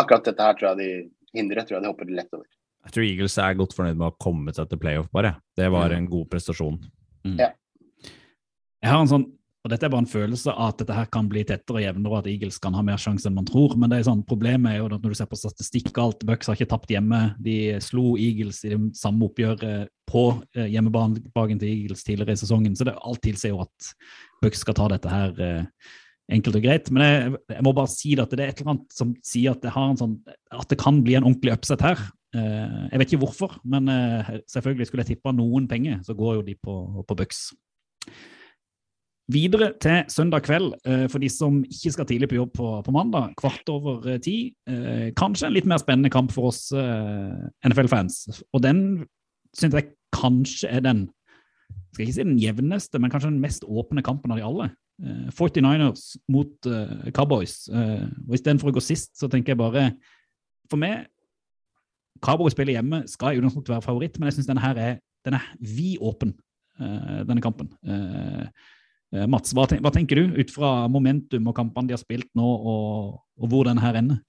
akkurat dette her tror jeg de hindrer. Tror jeg de hopper lett over. Jeg tror Eagles er godt fornøyd med å ha kommet seg til playoff, bare. Det var en god prestasjon. Jeg har en sånn, og dette er bare en følelse at dette her kan bli tettere og jevnere, og at Eagles kan ha mer sjanse enn man tror. Men det er sånn, problemet er jo at når du ser på statistikk og alt, Bucks har ikke tapt hjemme. De slo Eagles i det samme oppgjøret på eh, hjemmebanen til Eagles tidligere i sesongen. Så det, alt tilsier jo at Bucks skal ta dette her eh, enkelt og greit. Men jeg, jeg må bare si at det er et eller annet som sier at det, sånn, at det kan bli en ordentlig upset her. Eh, jeg vet ikke hvorfor, men selvfølgelig skulle jeg tippa noen penger, så går jo de på, på Bucks. Videre til søndag kveld, eh, for de som ikke skal tidlig på jobb på, på mandag. Kvart over eh, ti. Eh, Kanskje en litt mer spennende kamp for oss NFL-fans. Og den syns jeg kanskje er den skal ikke si den jevneste, men kanskje den mest åpne kampen av de alle. Eh, 49ers mot Cowboys. Og Istedenfor å gå sist, så tenker jeg bare For meg Cowboys spiller hjemme, skal i utgangspunktet være favoritt, men jeg syns denne her er, den er vid åpen, eh, denne kampen. Eh, Mats, hva, ten hva tenker du ut fra momentum og kampene de har spilt nå, og, og hvor den her ender?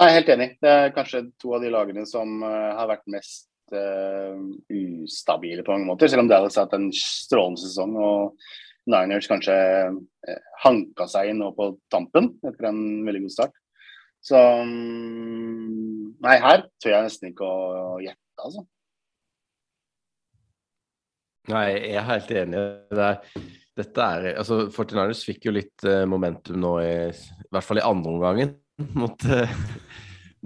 Jeg er helt enig. Det er kanskje to av de lagene som eh, har vært mest uh, ustabile på mange måter. Selv om Dallas har hatt en strålende sesong og Niners kanskje uh, hanka seg inn nå på tampen etter en veldig god start. Så um, Nei, her tør jeg nesten ikke å gjette, altså. Nei, jeg er helt enig. Det er, dette er, altså 49ers fikk jo litt eh, momentum nå, i, i hvert fall i andre omgangen mot, eh,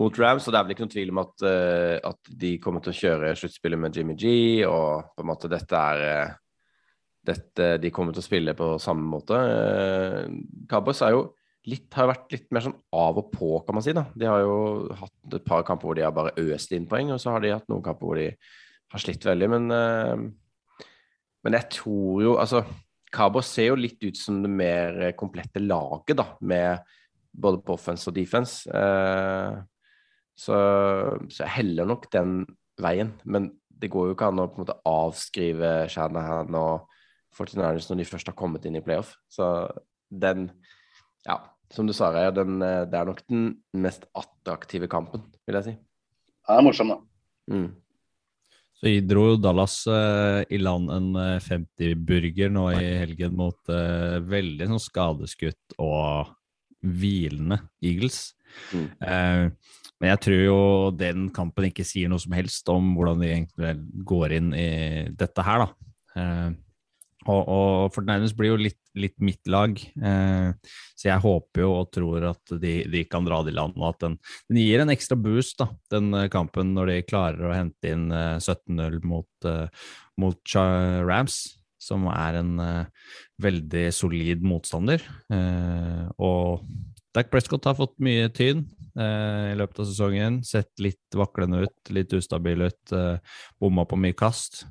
mot Rams. Og det er vel ikke noen tvil om at, eh, at de kommer til å kjøre sluttspillet med Jimmy G, og på en måte dette er dette, De kommer til å spille på samme måte. Cowboys er jo litt, har vært litt mer sånn av og på, kan man si. da. De har jo hatt et par kamper hvor de har bare øst inn poeng, og så har de hatt noen kamper hvor de har slitt veldig. Men men jeg tror jo Altså, Cowboys ser jo litt ut som det mer komplette laget, da, med både på offense og defense. Eh, så, så jeg heller nok den veien. Men det går jo ikke an å på en måte avskrive Shanahan og 49ers når de først har kommet inn i playoff. Så den Ja. som du sa, Reya, eh, det er nok den mest attraktive kampen, vil jeg si. Ja, det er morsom, da. Mm. Så dro jo Dallas eh, i land en eh, 50-burger nå i helgen mot eh, veldig sånn skadeskutt og hvilende Eagles. Mm. Eh, men jeg tror jo den kampen ikke sier noe som helst om hvordan de egentlig går inn i dette her, da. Og, og nærmest blir jo litt, litt mitt lag, eh, så jeg håper jo og tror at de, de kan dra det i land, og at den, den gir en ekstra boost, da, den eh, kampen, når de klarer å hente inn eh, 17-0 mot, eh, mot Rams, som er en eh, veldig solid motstander. Eh, og Dak Prescott har fått mye tyn eh, i løpet av sesongen. Sett litt vaklende ut, litt ustabil ut, eh, bomma på mye kast.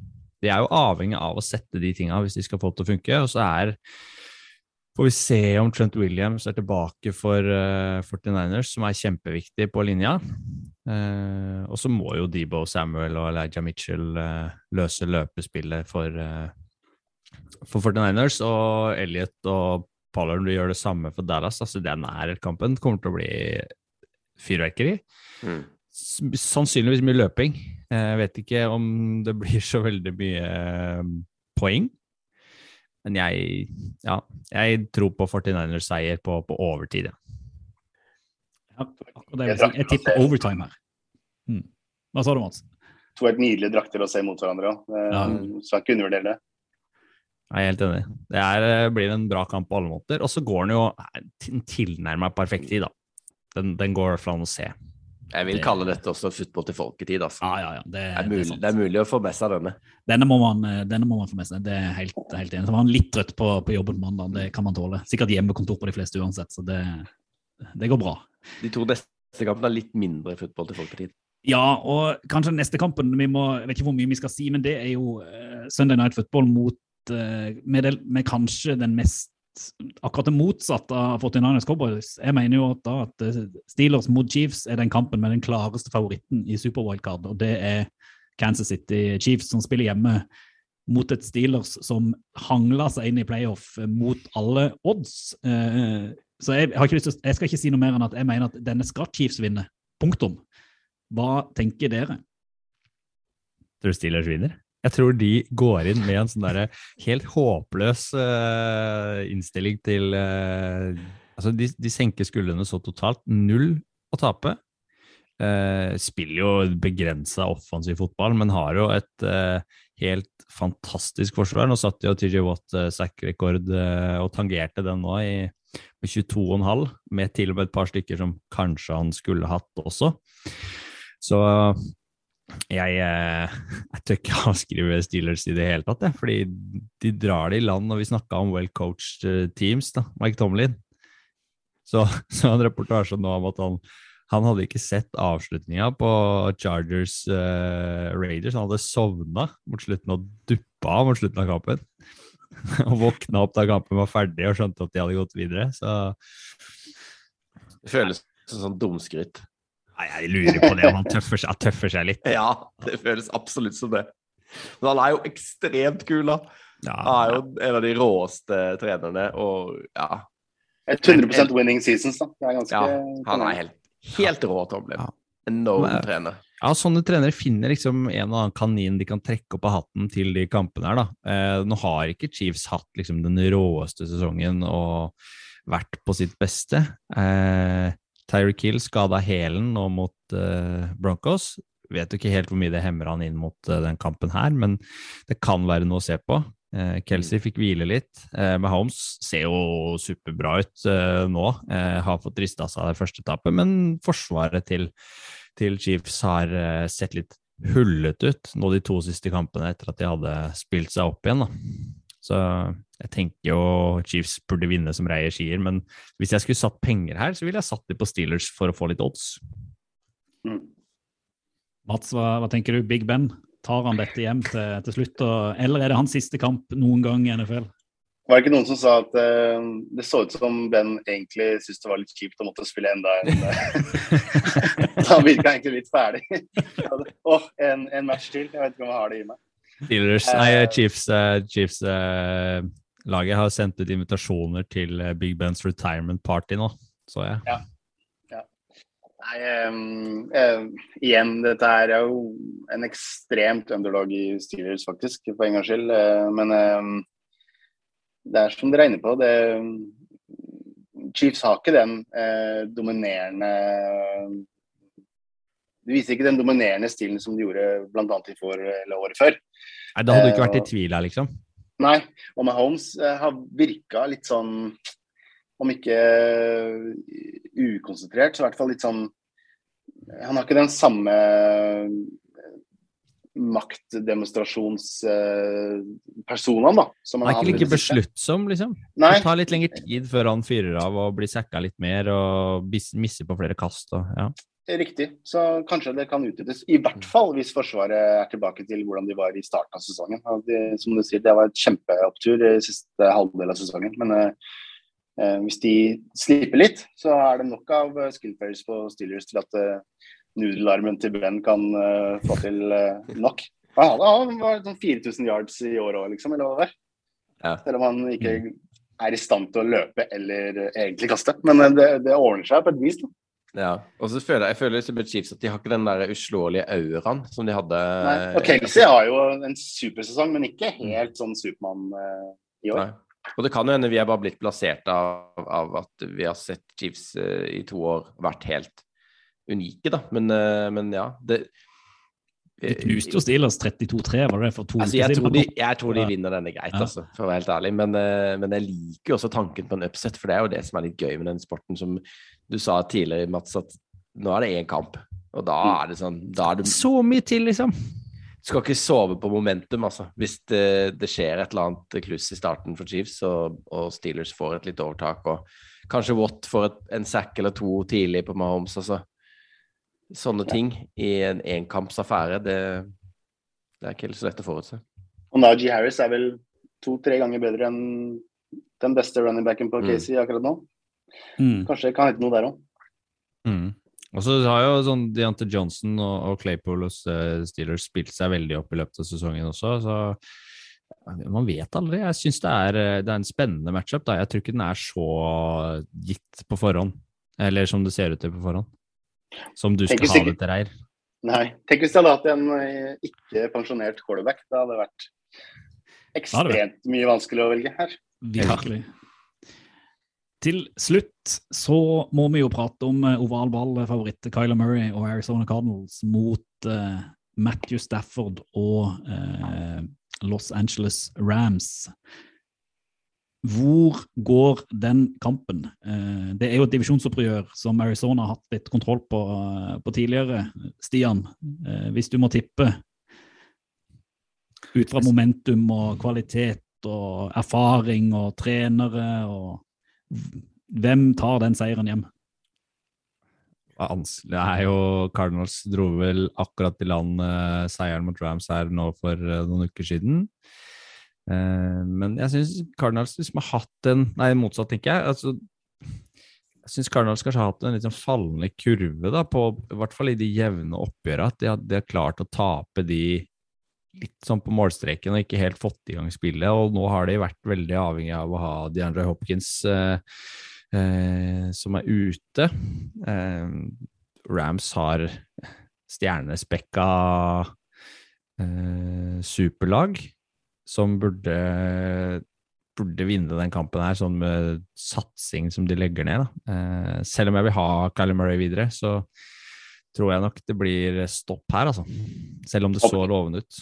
De er jo avhengig av å sette de tinga hvis de skal få det til å funke. Og så er Får vi se om Trent Williams er tilbake for uh, 49ers, som er kjempeviktig på linja. Uh, og så må jo Debo Samuel og Elijah Mitchell uh, løse løpespillet for, for 49ers. Og Elliot og Pollard gjør det samme for Dallas. Altså, den er kampen kommer til å bli fyrverkeri. Mm. Sannsynligvis mye løping. Eh, Jeg vet ikke om det blir så veldig mye eh, poeng. Men jeg, ja, jeg tror på 49ers seier på, på overtid. Ja. Det jeg, jeg tipper overtime her. Mm. Hva sa du, Mats? To helt nydelige drakter å se mot hverandre òg. Ja. Skal ikke undervurdere det. Jeg er helt enig. Det er, eh, blir en bra kamp på alle måter. Og så går den jo tilnærma perfekt tid, da. Den, den går fra an å se. Jeg vil Det- kalle dette også football til folketid, altså. Ja, ja, ja. Det, er, det er mulig, det er mulig å få med seg denne. Denne må man, eh, denne må man få med seg. Det er helt, helt enig. Så var han litt trøtt på, på jobben på mandag. Det kan man tåle. Sikkert hjemmekontor på de fleste uansett, så det, det går bra. De to neste kampene er litt mindre football til folketid. Ja, og kanskje neste kampen vi må, Jeg vet ikke hvor mye vi skal si, men det er jo eh, Sunday Night Football mot eh, med, det, med kanskje den mest Akkurat det motsatte av 49ers Cowboys. Jeg mener jo da at eh, Steelers mot Chiefs er den kampen med den klareste favoritten i Superwildcard, og det er Kansas City Chiefs som spiller hjemme mot et Steelers som hangla seg inn i playoff eh, mot alle odds. Eh, Så jeg, har ikke lyst til, jeg skal ikke si noe mer enn at jeg mener at denne skal Chiefs vinne. Punktum. Hva tenker dere? Tror du Steelers vinner? Jeg tror de går inn med en sånn derre helt håpløs uh, innstilling til uh, Altså, de, de senker skuldrene så totalt. Null å tape. Uh, spiller jo begrensa offensiv fotball, men har jo et helt fantastisk forsvar. Nå satt jo TJ Watt uh, sack-rekord og tangerte den nå i med 22,5, med til og med et par stykker som kanskje han skulle hatt også. Så jeg, eh, jeg tør ikke avskrive Steelers i det hele tatt, jeg, fordi de drar det i land. Og vi snakka om well-coached eh, teams, da, Mike Tomlin. Så, så en reportasje nå om at han, han hadde ikke sett avslutninga på Chargers uh, Raiders. Han hadde sovna mot slutten og duppa av mot slutten av kampen. og våkna opp da kampen var ferdig og skjønte at de hadde gått videre. Så Det føles som sånn dumskryt. Nei, jeg lurer på det om han tøffer seg, tøffer seg litt. Ja, det føles absolutt som det. Men han er jo ekstremt kul, da. Ja, Han er jo en av de råeste trenerne, og ja. Et 100% winning seasons, da. Det er ganske ja han er helt, helt rå, Tomlin. Ja. Enorm Men- trener. Ja, sånne trenere finner liksom en og annen kanin de kan trekke opp av hatten til de kampene her, da. Eh, nå har ikke Chiefs hatt liksom den råeste sesongen og vært på sitt beste. Eh, Tyreek Hill skada hælen nå mot uh, Broncos. Vet jo ikke helt hvor mye det hemmer han inn mot uh, den kampen her, men det kan være noe å se på. Uh, Kelsey fikk hvile litt. Uh, Mahomes ser jo superbra ut nå. Har fått rista seg det første tapet, men forsvaret til til Chiefs har sett litt hullet ut nå de to siste kampene etter at de hadde spilt seg opp igjen. Da. Så jeg tenker jo Chiefs burde vinne som Reier sier, men hvis jeg skulle satt penger her, så ville jeg satt det på Steelers for å få litt odds. Mm. Mats, hva, hva tenker du? Big Ben, tar han dette hjem til, til slutt? Og, eller er det hans siste kamp noen gang i NFL? Var det ikke noen som sa at uh, det så ut som Ben egentlig syntes det var litt kjipt å måtte spille enda en uh, Han virka egentlig litt ferdig. Åh, en, en match til. Jeg vet ikke om jeg har det i meg. Steelers, Eh. nei, Chiefs, eh, Chiefs uh, laget har sendt ut invitasjoner til Big Bens retirement party nå. så jeg. Nei, um, uh, igjen, dette er jo en ekstremt underlag i Steelers, faktisk, for en gangs skyld. Uh, men um, det er som dere er inne på. Det, Chiefs har ikke den dominerende De viser ikke den dominerende stilen som de gjorde bl.a. i for eller året før. Nei, Da hadde du ikke vært i Eh, tvil her, liksom. Nei, og Mahomes eh, har virka litt sånn Om ikke eh, ukonsentrert, så i hvert fall litt sånn Han har ikke den samme maktdemonstrasjonspersonen, da. Som Han er ikke like besluttsom, liksom. Nei, Det tar litt lengre tid før han fyrer av og blir sekka litt mer og misser på flere kast. Og, ja. Riktig. Så kanskje det kan utnyttes. I hvert fall hvis Forsvaret er tilbake til hvordan de var i starten av sesongen. Det, som du sier, det var et kjempeopptur i siste halvdel av sesongen. Men eh, eh, hvis de slipper litt, så er det nok av eh, skill players på Steelers til at eh, nudelarmen til Ben kan eh, få til eh, nok. Han hadde var sånn 4000 yards i året òg, liksom, eller hva det var. Ja. Selv om han ikke er i stand til å løpe eller egentlig kaste. Men det, det ordner seg på et vis. Da. Ja. Og så føler jeg, jeg føler liksom Chiefs at de har ikke den der uslåelige auraen som de hadde Nei. Og Kelsey har jo en supersesong, men ikke helt sånn Supermann uh, i år. Nei. Og det kan jo hende vi er bare blitt plassert av, av at vi har sett Chiefs uh, i to år vært helt unike, da. Men, uh, men ja. Det, De knuste jo Steelers 32-3, var det for to Altså, uker jeg, siden? tror de, jeg tror de vinner denne greit, Ja. altså, for å være helt ærlig. Men, eh, men jeg liker jo også tanken på en upset, for det er jo det som er litt gøy med den sporten. Som du sa tidligere, Mats, at nå er det én kamp. Og da er det sånn da er det... Så mye til, liksom. du skal ikke sove på momentum, altså. Hvis det, det skjer et eller annet kluss i starten for Chiefs, og, og Steelers får et litt overtak, og kanskje Watt får et, en sack eller to tidlig på Mahomes, altså. Sånne ting i en enkampsaffære, det, det er ikke så lett å forutse. Og Najee Harris er vel to-tre ganger bedre enn den beste running backen på Mm. Casey akkurat nå. Mm. Kanskje det kan hete noe der òg. Mm. Og så har jo sånn Deante Johnson og, og Claypool eh, Steelers spilt seg veldig opp i løpet av sesongen også, så man vet aldri. Jeg syns det, eh, det er en spennende matchup. Da. Jeg tror ikke den er så gitt på forhånd, eller som det ser ut til på forhånd. Som du skal ha det til Reir. Nei. Tenk hvis jeg hadde hatt en eh, ikke pensjonert quarterback. Det hadde vært ekstremt mye vanskelig å velge her. Virkelig. Til slutt så må vi jo prate om eh, ovalballfavoritt Kyler Murray og Arizona Cardinals mot uh, Matthew Stafford og uh, Los Angeles Rams. Hvor går den kampen? Uh, det er jo et divisjonsopprør som Arizona har hatt litt kontroll på, eh, på tidligere. Stian, eh, hvis du må tippe ut fra momentum og kvalitet og erfaring og trenere og Hvem tar den seieren hjem? Det er jo Cardinals dro vel akkurat i land eh, seieren mot Rams her nå for eh, noen uker siden. Eh, men jeg syns Cardinals liksom har hatt en Nei, motsatt, tenker jeg. Altså, jeg syns Cardinals kanskje har hatt en litt sånn fallende kurve, da, på, i hvert fall i de jevne oppgjørene. At de har, de har klart å tape de litt sånn på målstreken og ikke helt fått i gang spillet. Og nå har de vært veldig avhengig av å ha DeAndre Hopkins eh, eh, som er ute. Eh, Rams har stjernespekka eh, superlag som burde, burde vinne den kampen her, sånn med satsing som de legger ned. Da. Eh, selv om jeg vil ha Kylie Murray videre, så tror jeg nok det blir stopp her, altså. Selv om det så lovende ut.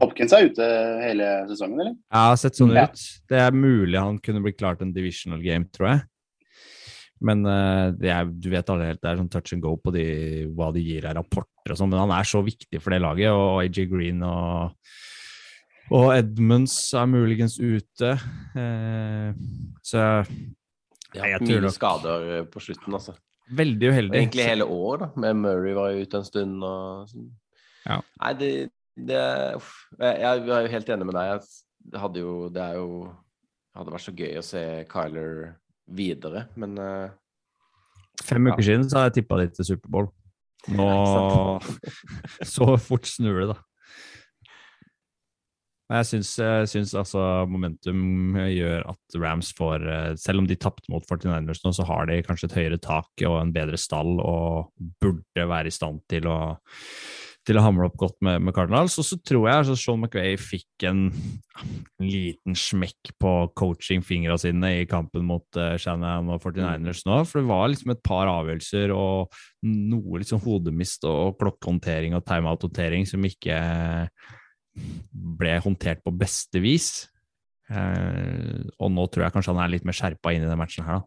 Hopkins er ute hele sesongen, eller? Ja, har sett sånn ut. Det er mulig han kunne blitt klart en divisional game, tror jeg. Men uh, det er, du vet aldri helt, det er sånn touch and go på de, hva de gir av rapporter og sånn, men han er så viktig for det laget, og AJ Green og, og Edmunds er muligens ute. Uh, så ja, mye skader eh, på slutten, altså. Veldig Og uheldig. egentlig hele år, da. Med Murray var jo ute en stund og sånn. Ja. Nei, det, det uff. Jeg, jeg er jo helt enig med deg. Jeg hadde jo Det er jo hadde vært så gøy å se Kyler videre, men uh, Fem uker siden så har jeg tippa de til Superbowl. Nå Så fort snur det, da. Jeg syns, syns altså momentum gjør at Rams får eh, Selv om de tapte mot 49ers nå, så har de kanskje et høyere tak og en bedre stall og burde være i stand til å, til å hamle opp godt med, med Cardinals. Og så tror jeg altså Sean McVay fikk en, en liten smekk på coachingfingra sine i kampen mot uh, Shannon og 49ers nå. For det var liksom et par avgjørelser og noe liksom hodemist og klokkehåndtering og timeout-håndtering som ikke ble håndtert på beste vis. Eh, og nå tror jeg kanskje han er litt mer skjerpa inn i den matchen her, da.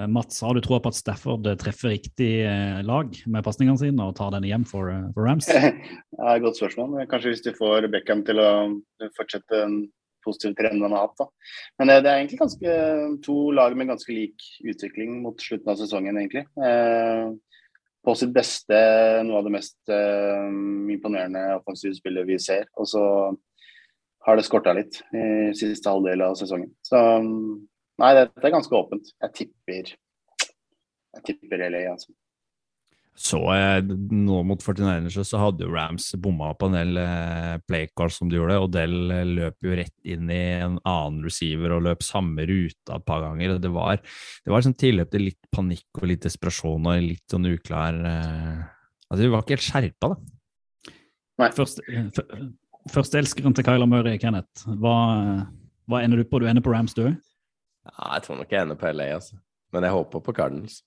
Eh, Mats, har du troa på at Stafford eh, treffer riktig eh, lag med pasningene sine og tar denne hjem for, for Rams? Ja, Godt spørsmål. Kanskje hvis du får Beckham til å fortsette en positiv trend han har hatt. da. Men eh, det er egentlig ganske, to lag med ganske lik utvikling mot slutten av sesongen, egentlig. Eh, på sitt beste noe av det mest eh, imponerende offensive spillet vi ser. Og så har det skorta litt i siste halvdel av sesongen. Så nei, dette er ganske åpent. Jeg tipper jeg tipper LA, altså. Så eh, nå mot 49ers så hadde jo Rams bomma på en del eh, playcars som de gjorde. og Del løp jo rett inn i en annen receiver og løp samme ruta et par ganger. Det var, det var sånn tilløp til litt panikk og litt desperasjon og litt sånn uklar eh, Altså, vi var ikke helt skjerpa, da. Først, f- Førsteelskeren til Kyler Murray, Kenneth. Hva, hva ender du på? Du ender på Rams, du? Ja, jeg tror nok jeg ender på LA, altså. Men jeg håper på Cardinals.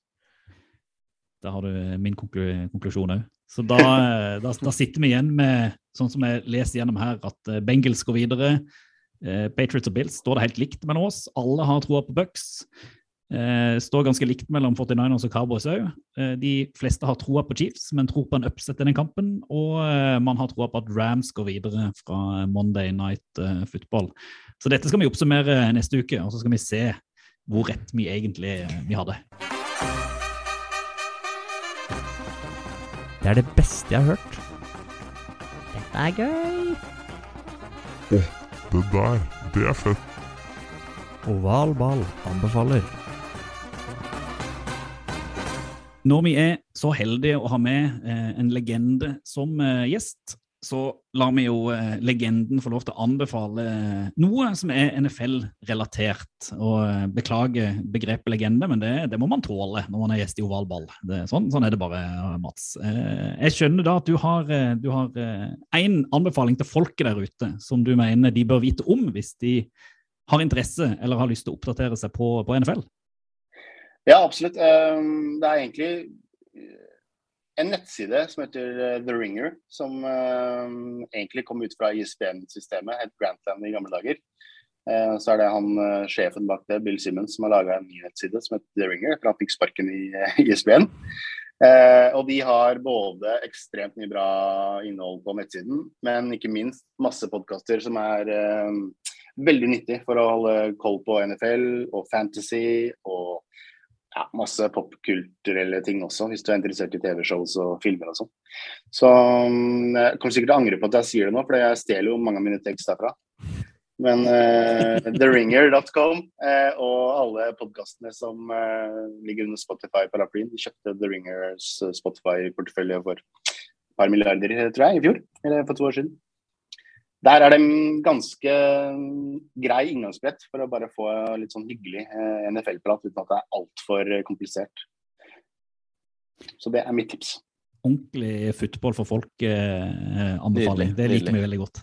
Da har du min konklusjon òg. Så da, eh, da, da sitter vi igjen med, sånn som jeg leser gjennom her, at eh, Bengals går videre. Eh, Patriots og Bills står det helt likt mellom oss. Alle har troa på Bucks. Står ganske likt mellom 49ers og Cowboys òg. De fleste har troa på Chiefs, men tror på en upset i den kampen. Og man har troa på at Rams går videre fra Monday Night Football. Så dette skal vi oppsummere neste uke, og så skal vi se hvor rett vi egentlig vi hadde. Det er det beste jeg har hørt. Dette er gøy. Det der, det er fett. Oval ball anbefaler. Når vi er så heldige å ha med eh, en legende som eh, gjest, så lar vi jo eh, legenden få lov til å anbefale eh, noe som er NFL-relatert. Og eh, beklager begrepet legende, men det, det må man tåle når man er gjest i oval ball. Sånn, sånn er det bare, Mats. Jeg skjønner da at du har én anbefaling til folket der ute som du mener de bør vite om hvis de har interesse eller har lyst til å oppdatere seg på, på NFL. Ja, absolutt. Um, Det er egentlig en nettside som heter eh, The Ringer, som um, egentlig kom ut fra ISBN-systemet, het Grantland i gamle dager. Eh, Så er det han eh, sjefen bak det, Bill Simmons, som har laga en ny nettside som heter The Ringer, for han fikk sparken i eh, ISBN. Eh, og de har både ekstremt mye bra innhold på nettsiden, men ikke minst masse podkaster som er eh, veldig nyttig for å holde koll på NFL og fantasy og ja, masse popkulturelle ting også, hvis du er interessert i TV-shows og filmer og sånn. Så mm, jeg kommer sikkert til å angre på at jeg sier det nå, for jeg stjeler jo mange av mine tekst derfra. Men uh, theringer.com uh, og alle podkastene som uh, ligger under Spotify-paraplyen, kjøpte The Ringers eh, Spotify-portefølje for et par milliarder, tror jeg, i fjor. Eller for to år siden. Der er det en ganske grei inngangsbrett for å bare få litt sånn hyggelig eh, NFL-prat uten at det er altfor komplisert. Så det er mitt tips. Ordentlig football for folk eh, anbefaling. jeg. Det liker vi veldig godt.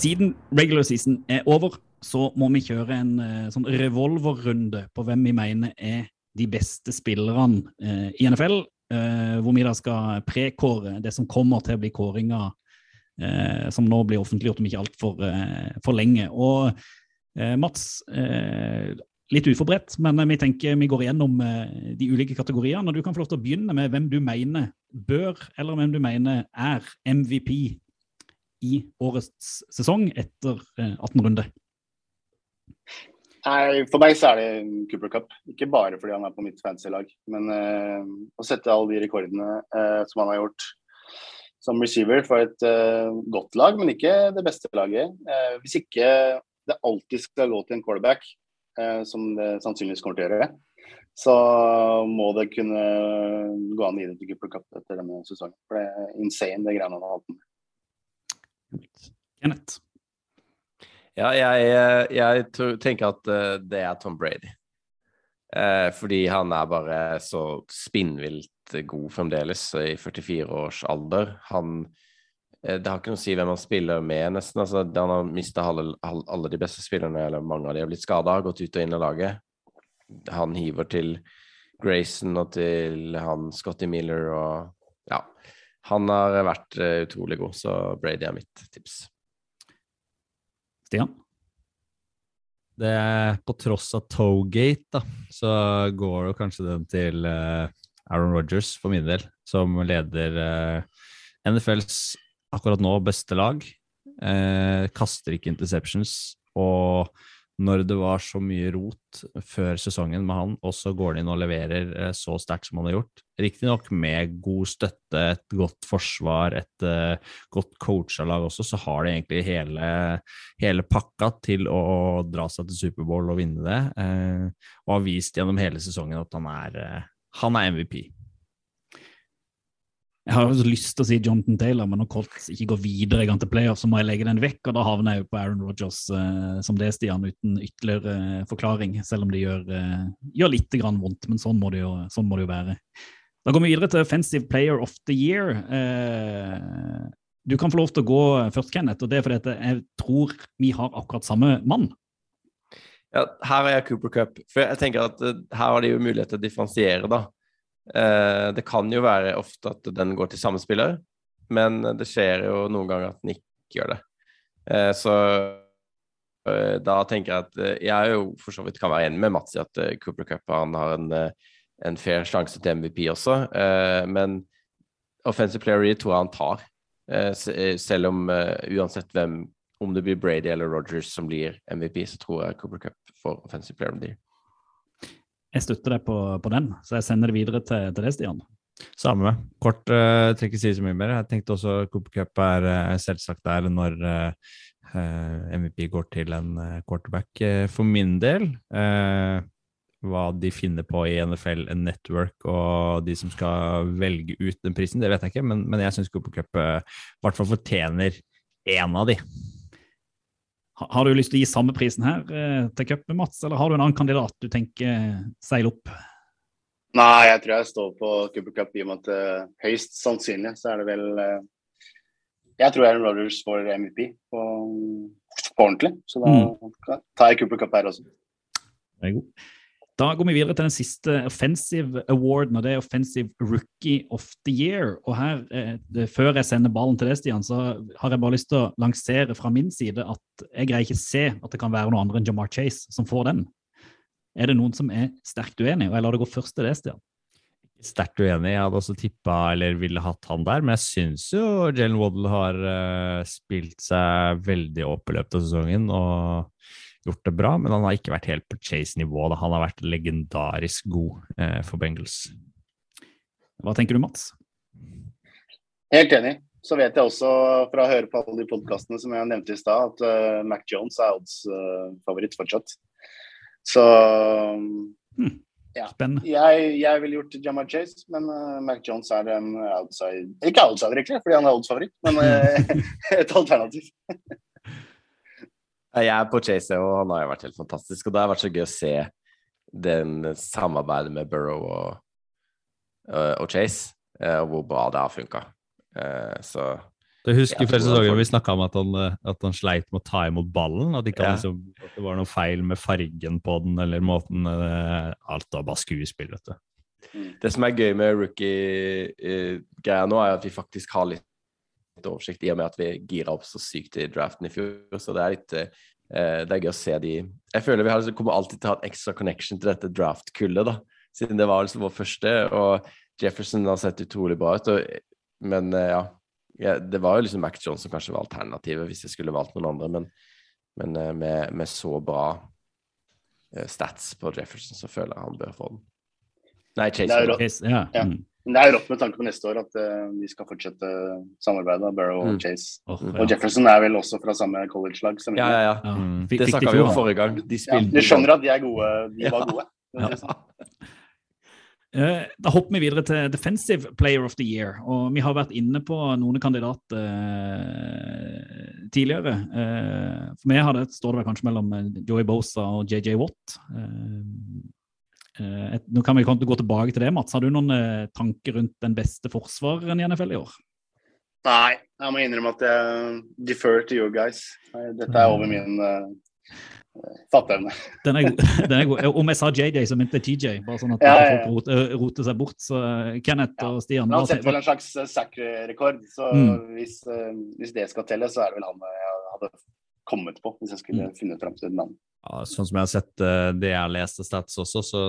Siden regular season er over, så må vi kjøre en uh, sånn revolverrunde på hvem vi mener er de beste spillerne uh, i NFL. Uh, hvor vi da skal prekåre det som kommer til å bli kåringa eh, som nå blir offentliggjort om ikke altfor uh, for lenge. Og eh, Mats, eh, litt uforberedt, men vi tenker vi går igjennom eh, de ulike kategoriene. og Du kan få lov til å begynne med hvem du mener bør, eller hvem du mener er MVP i årets sesong etter eh, 18 runder. Nei, For meg så er det Cooper Cup. Ikke bare fordi han er på mitt fantasy-lag, men uh, å sette alle de rekordene uh, som han har gjort som receiver for et uh, godt lag, men ikke det beste laget. Eh, hvis ikke det alltid skal gå til en quarterback, eh, som det sannsynligvis kommer til å gjøre, så må det kunne gå an å gi det til Cooper Cup etter denne sesongen. For det er insane, det greiene han har hatt med. Kenneth. Ja, jeg, jeg tenker at eh, det er Tom Brady. Eh, fordi han er bare så spinnvilt god fremdeles i 44 års alder. Han eh, Det har ikke noe å si hvem han spiller med, nesten. Altså, han har mista alle, alle de beste spillerne, eller mange av de har blitt skada, gått ut og inn av laget. Han hiver til Grayson og til han Scotty Miller og. Han har vært eh, utrolig god, så Brady er mitt tips. Stian? Det er på tross av Togate, da, så går jo kanskje den til eh, Aaron Rodgers for min del, som leder eh, NFLs akkurat nå beste lag. Eh, kaster ikke interceptions, og når det var så mye rot før sesongen med han, og så går han inn og leverer eh, så sterkt som han har gjort, riktignok med god støtte, et godt forsvar, et uh, godt coacha lag også, så har de egentlig hele, hele pakka til å dra seg til Superbowl og vinne det, Uh, og har vist gjennom hele sesongen at han er, uh, han er MVP. Jeg har jo lyst til å si Jonathan Taylor, men når Colts ikke går videre gang til playoff, så må jeg legge den vekk, og da havner jeg jo på Aaron Rodgers eh, som det, Stian, uten ytterligere eh, forklaring, selv om det gjør, eh, gjør litt vondt, men sånn må, det jo, sånn må det jo være. Da går vi videre til Offensive Player of the Year. Eh, du kan få lov til å gå først, Kenneth, og det er fordi jeg tror vi har akkurat samme mann. Ja, her er jeg Cooper Cup. For jeg tenker at eh, her har de jo mulighet til å differensiere, da. Eh, det kan jo være ofte at den går til samme spiller, men det skjer jo noen ganger at den ikke gjør det. Eh, så eh, da tenker jeg at jeg jo for så vidt kan være enig med Mats i at Cooper Cup han har en, en fair sjanse til MVP også, men offensive player i tror jeg han tar. Selv om uansett hvem, om det blir Brady eller Rogers som blir MVP, så tror jeg Cooper Cup får offensive player of the. Jeg støtter deg på, på den, så jeg sender det videre til, til deg, Stian. Samme. Kort uh, trenger ikke si så mye mer. Jeg tenkte også Cooper er uh, selvsagt der når eh, eh, MVP går til en quarterback. For min del, hva de finner på i NFL Network og de som skal velge ut den prisen, det vet jeg ikke, men, men jeg syns Cooper Cup i hvert fall fortjener én av de. Ha- Har du lyst til å gi samme prisen her eh, til cupen, Mats, eller har du en annen kandidat du tenker seiler opp? Nei, jeg tror jeg står på Cooper Cup i og med at eh, høyst sannsynlig så er det vel eh, Jeg tror Aaron Rodgers får MVP på, på ordentlig, så da tar jeg Cooper Cup her også. Det er god. Da går vi videre til den siste offensive awarden, og det er Offensive Rookie of the Year. Og her, eh, Før jeg sender ballen til deg, Stian, så har jeg bare lyst til å lansere fra min side at jeg greier ikke se at det kan være noen andre enn Jamar Chase som får den. Er det noen som er sterkt uenig? Og jeg lar det gå først til det, Stian. Sterkt uenig. Jeg hadde også tippa eller ville hatt han der, men jeg syns jo Jalen Waddle har uh, spilt seg veldig opp i løpet av sesongen og gjort det bra, men han har ikke vært helt på Chase-nivå. Han har vært legendarisk god eh, for Bengals. Hva tenker du, Mats? Helt enig. Så vet jeg også fra å høre på alle de podkastene som jeg nevnte i stad, at uh, Mac Jones er odds-favoritt fortsatt. Så ja. Spennende. Jeg, jeg ville gjort Jamar Chase, men uh, Mac Jones er en outside Ikke outsider, egentlig, fordi han er odds-favoritt, men eh, et alternativ. Ja, Jeg er på Chase, og han har jo vært helt fantastisk. Og det har vært så gøy å se den samarbeidet med Burrow og, og, og Chase, eh, og hvor bra det har funka. Så Du husker Jeg før tror han sesongen får- vi snakka om at han, at han sleit med å ta imot ballen? At, Ja. liksom, at det var noe feil med fargen på den, eller måten Alt var bare skuespill, vet du. det som er gøy med rookie-greia nå, er at vi faktisk har litt oversikt, i og med at vi gira opp så sykt i draften i fjor. Så det er litt eh, Det er gøy å se de Jeg føler vi har, liksom, kommer alltid til å ha et ekstra connection til dette draft-kullet, da. Siden det var liksom vår første, og Jefferson har sett utrolig bra ut. Og, men eh, ja, ja, det var jo liksom Mac Jones som kanskje var alternativet hvis jeg skulle valgt noen andre, men, men eh, med, med så bra eh, stats på Jefferson, så føler jeg han bør få den. Nei, Chase. Det er ja. Ja. Mm. Men det er rått med tanke på neste år at uh, de skal fortsette samarbeidet, Burrow og Mm. Chase. Mm. ja. Og Jefferson er vel også fra samme college-lag. som Ja, ja, ja. Ja. Mm. Fikk- Det de snakka vi om forrige gang. De Ja, du skjønner at de er gode. De var gode. det. Eh, Da hopper vi videre til Defensive Player of the Year. og Vi har vært inne på noen kandidater uh, tidligere. Uh, for meg hadde, står det kanskje mellom eh, Joey Bosa og JJ Watt. Eh, eh, et, nå kan vi gå tilbake til det, Mats. Har du noen eh, tanker rundt den beste forsvareren i NFL i år? Nei, jeg må innrømme at jeg defer to you guys. Dette er over min uh, fatteevne. Den er, god. Den er god. Om jeg sa JJ, så mente jeg TJ. Bare sånn at Ja, ja, ja. folk roter, seg bort. Så eh, Kenneth og Stian han setter vel en slags eh, sack-rekord, så Mm. hvis, eh, hvis det skal telle, så er det vel han jeg hadde kommet på, hvis jeg skulle Mm. funnet fram til et navn. Ja, sånn som jeg har sett eh, det jeg har lest av stats også, så,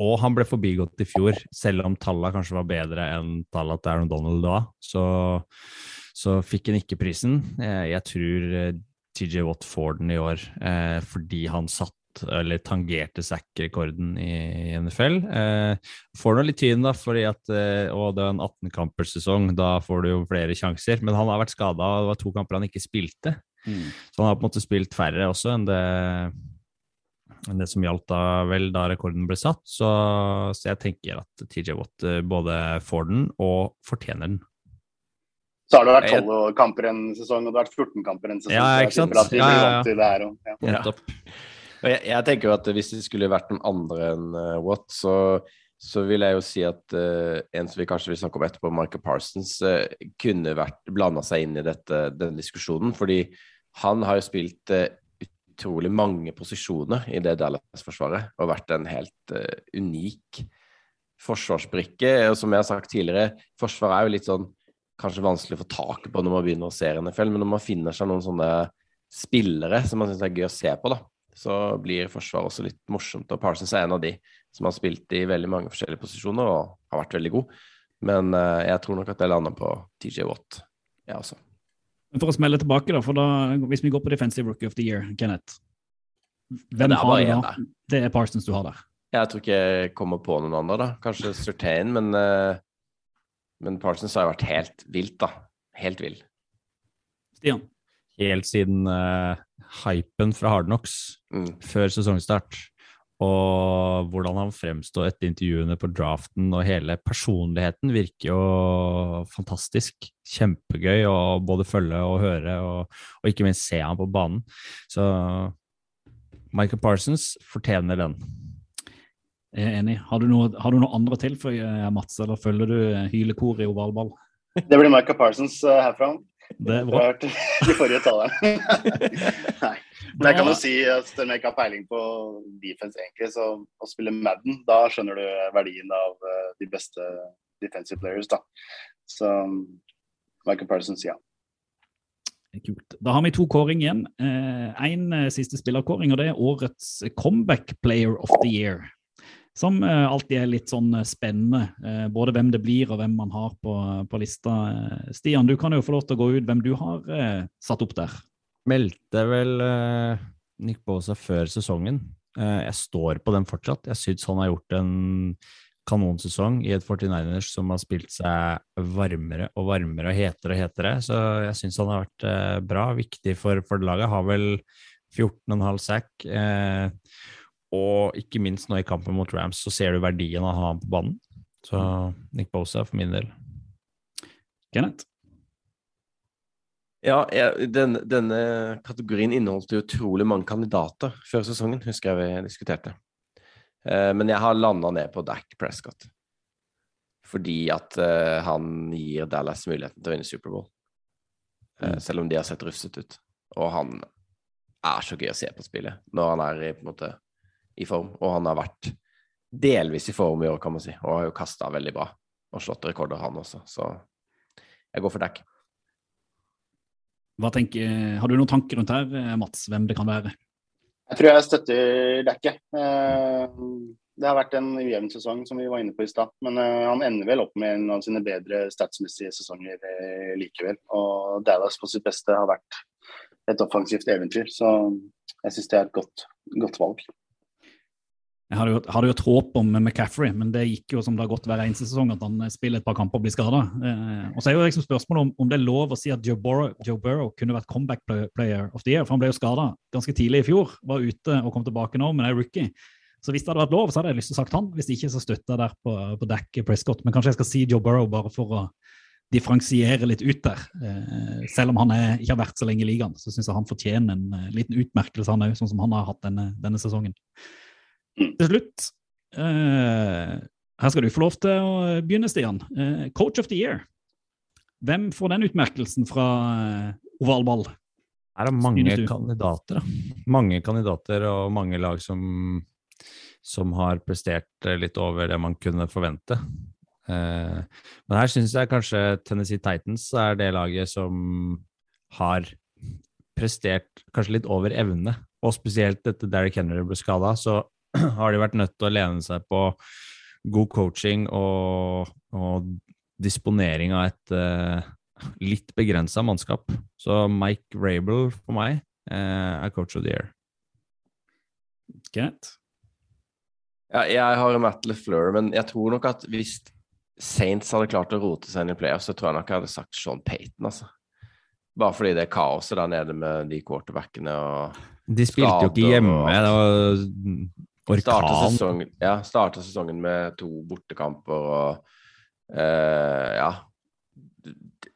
og han ble forbigått i fjor, selv om tallene kanskje var bedre enn tallene til Aaron Donald da, så, så fikk han ikke prisen. Jeg, jeg tror eh, TJ Watt får den i år, eh, fordi han satt eller tangerte sack-rekorden i NFL. Eh, får nå litt tyn, da, fordi at eh, og det er en 18-kampersesong, da får du jo flere sjanser. Men han har vært skada, og det var to kamper han ikke spilte. Så han har på en måte spilt færre også enn det, enn det som gjaldt da, vel, da rekorden ble satt. Så, så jeg tenker at TJ Watt eh, både får den og fortjener den. Så har det vært Jeg- 12 kamper en sesong, og det har vært 14 kamper en sesong. Ja, ikke sant? de Ja, ja, ja. også, ja. Ja. Og jeg, jeg tenker jo at hvis det skulle vært noen andre enn uh, Watt, så, så vil jeg jo si at uh, en som vi kanskje vil snakke om etterpå, Michael Parsons, uh, kunne vært blanda seg inn i dette, denne diskusjonen. Fordi han har jo spilt eh, utrolig mange posisjoner i det Dallas-forsvaret og vært en helt eh, unik forsvarsbrikke. Og som jeg har sagt tidligere, forsvaret er jo litt sånn kanskje vanskelig å få tak på når man begynner å se NFL, men når man finner seg noen sånne spillere som man syns er gøy å se på, da, så blir forsvaret også litt morsomt. Og Parsons er en av de som har spilt i veldig mange forskjellige posisjoner og har vært veldig god. Men eh, jeg tror nok at jeg lander på TJ Watt, jeg også. Men For å smelle tilbake, da, for da, hvis vi går på Defensive Rookie of the Year, Kenneth Hvem det er har du da? der. Det er Parsons du har der. Jeg tror ikke jeg kommer på noen andre, da. Kanskje Surtain, men, eh, men Parsons har jo vært helt vilt, da. Helt vill. Stian? Helt siden uh, hypen fra Hardnox Mm. før sesongstart, og hvordan han fremstår etter intervjuene på draften, og hele personligheten virker jo fantastisk. Kjempegøy å både følge og høre, og, og ikke minst se han på banen. Så Michael Parsons fortjener den. Jeg er enig. Har du noe, har du noe andre å tilføye, Mats, eller følger du hylekoret i ovalball? Det blir Michael Parsons eh, herfra. Det var de forrige talerne. Nei. Men jeg kan jo si at selv om jeg ikke har peiling på defense, egentlig, så å spille Madden, da skjønner du verdien av eh, de beste defensive players, da. Så Michael Parsons, ja. Kult. Da har vi to kåring igjen. Én siste spillerkåring, og det er årets comeback player of the year. Som eh, alltid er litt sånn eh, spennende, eh, både hvem det blir og hvem man har på, på lista. Stian, du kan jo få lov til å gå ut hvem du har satt opp der. Meldte vel Nick Baasa før sesongen. Jeg står på den fortsatt. Jeg syns han har gjort en kanonsesong i et 49ers som har spilt seg varmere og varmere og hetere og hetere. Så jeg syns han har vært bra, viktig for, for laget. Har vel 14,5 sack. Eh, og ikke minst nå i kampen mot Rams så ser du verdien av å ha ham på banen. Så Nick Bosa for min del. Kenneth? Ja, jeg, den, denne kategorien inneholdt utrolig mange kandidater før sesongen, husker jeg vi diskuterte. Eh, men jeg har landa ned på Dac Prescott. Fordi at eh, han gir Dallas muligheten til å vinne Superbowl. Eh, selv om de har sett rufset ut. Og han er så gøy å se på spillet når han er i, på en måte, i form. Og han har vært delvis i form i år, kan man si, og har jo kasta veldig bra. Og slått rekorder, han også. Så jeg går for dekk. Hva tenker, har du noen tanker rundt her, eh, Mats, hvem det kan være? Jeg tror jeg støtter Dakke. Eh, Det har vært en ujevn sesong, som vi var inne på i stad. Men eh, han ender vel opp med en av sine bedre statsmessige sesonger likevel. Og Dallas på sitt beste har vært et offensivt eventyr. Så jeg syns det er et godt, godt valg. Jeg hadde jo, hadde jo et håp om McCaffrey, men det gikk jo som det har gått hver eneste sesong, at han spiller et par kamper og blir skada. Eh, og så er jo liksom spørsmålet om, om det er lov å si at Joe Burrow, Joe Burrow kunne vært comeback player of the year, for han ble jo skada ganske tidlig i fjor. Var ute og kom tilbake nå, men er rookie. Så hvis det hadde vært lov, så hadde jeg lyst til å sagt han. Hvis ikke, så støtter jeg der på, på dekk Prescott. Men kanskje jeg skal si Joe Burrow bare for å differensiere litt ut der. Eh, selv om han er, ikke har vært så lenge i ligaen, så syns jeg han fortjener en eh, liten utmerkelse, han òg, sånn som han har hatt denne, denne sesongen. Til slutt, eh, her skal du få lov til å begynne, Stian. Eh, Coach of the year. Hvem får den utmerkelsen fra ovalball? oval ball? Her er mange kandidater. Da. Mange kandidater og mange lag som, som har prestert eh, litt over det man kunne forvente. Eh, men her syns jeg kanskje Tennessee Titans er det laget som har prestert kanskje litt over evne. Og spesielt etter Derrick Henry ble skada, så har de vært nødt til å lene seg på god coaching og, og disponering av et eh, litt begrensa mannskap. Så Mike Rabel for meg eh, er coach of the year. Greit. Ja, jeg har Matt LeFleur, men jeg tror nok at hvis Saints hadde klart å rote seg inn i playoff, så tror jeg nok jeg hadde sagt Sean Payton, altså. Bare fordi det er kaoset der nede med de quarterbackene og De spilte jo ikke hjemme. og- Det var Orkan. sesongen, ja, starte sesongen med to bortekamper og uh, Ja.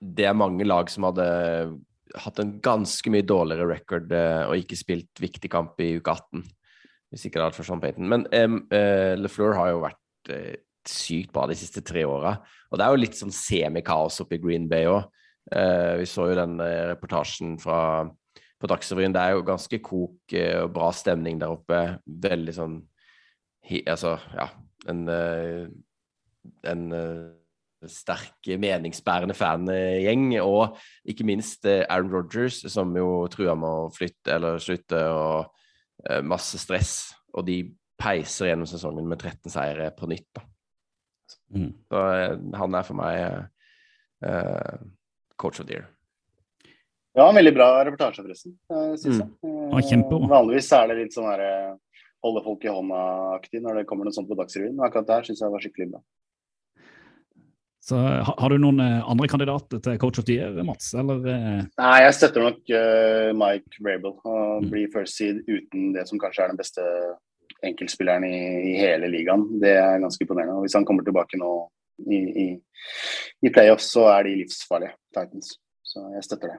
Det er mange lag som hadde hatt en ganske mye dårligere record uh, og ikke spilt viktig kamp i uke 18, hvis ikke det hadde vært for Sean Payton. Men um, LeFleur har jo vært sykt bra de siste tre åra. Og det er jo litt sånn semikaos oppe i Green Bay òg. vi så jo den reportasjen fra på Dagsrevyen. Det er jo ganske kok eh, og bra stemning der oppe. Veldig sånn Altså, ja En, eh, en eh, sterk, meningsbærende fangjeng. Og ikke minst Aaron Rodgers, som jo trua med å flytte eller slutte, og masse stress. Og de peiser gjennom sesongen med 13 seire på nytt. da. Mm. Så han er for meg eh, coach of the year. Ja, en veldig bra reportasje, forresten. eh, Synes jeg. Mm. Ja, kjempebra. Eh, Vanligvis er det litt sånn her eh, holde folk i hånda-aktig når det kommer noe sånt på Dagsrevyen. Men akkurat der syns jeg var skikkelig bra. Så Har du noen andre kandidater til coach of the year, Mats? Eller, Nei, jeg støtter nok uh, Mike Rabel. Å Mm. bli first seed uten det som kanskje er den beste enkeltspilleren i, i hele ligaen. Det er ganske imponerende. Og hvis han kommer tilbake nå i, i, i playoffs, så er de livsfarlige, Titans. Så jeg støtter det.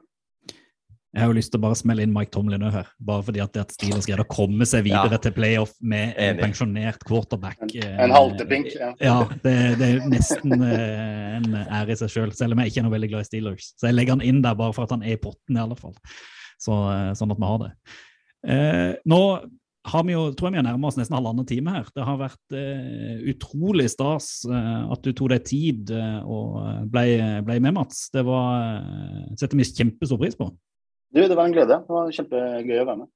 Jeg har jo lyst til å bare smelle inn Mike Tomlin her. Bare fordi at det at Steelers greide å komme seg videre Ja. til playoff med en pensjonert quarterback. En, eh, en halvtepink. Ja. Ja, det, det er nesten eh, en ære i seg sjøl, selv om jeg ikke er noe veldig glad i Steelers. Så jeg legger han inn der bare for at han er i potten, i alle fall. Så, eh, sånn at vi har det. Eh, nå har vi jo, tror jeg vi har nærmet oss nesten halvannen time her. Det har vært uh, utrolig stas uh, at du tok deg tid uh, og ble, ble med, Mats. Det var, setter vi kjempestor pris på. Du, det var en glede. Det var kjempegøy å være med.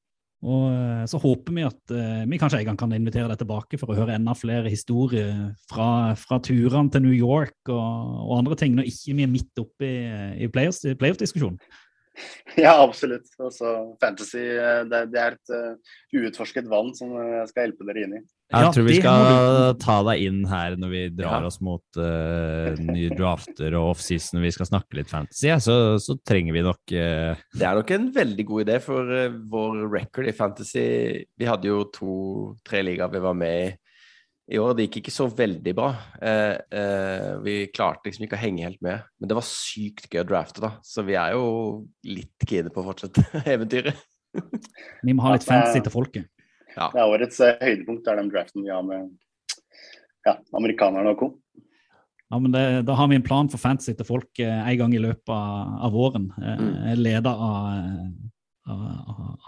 Og eh, så håper vi at eh, vi kanskje en gang kan invitere deg tilbake for å høre enda flere historier fra, fra turene til New York og, og andre ting, når ikke vi er midt oppe i, i playoff-diskusjonen. Ja, absolutt. Altså, fantasy, eh, det, det er et uh, uutforsket vann som jeg skal hjelpe dere inn i. Jeg Ja, tror vi skal vi... ta deg inn her når vi drar Ja. oss mot uh, nye drafter og offseason og vi skal snakke litt fantasy, ja, så, så trenger vi nok uh... Det er nok en veldig god idé for uh, vår record i Fantasy. Vi hadde jo to-tre ligaer vi var med i i år. Det gikk ikke så veldig bra. Eh, eh, vi klarte liksom ikke å henge helt med. Men det var sykt gøy å drafte, da. Så vi er jo litt kine på å fortsette eventyret. Vi må ha litt fantasy til folket. Ja. Det er årets eh, høydepunkt, er den draften vi har med ja, amerikanerne og co. Ja, men det, Da har vi en plan for fantasy til folk eh, en gang i løpet av, av våren. Eh, Mm. Leda av, av,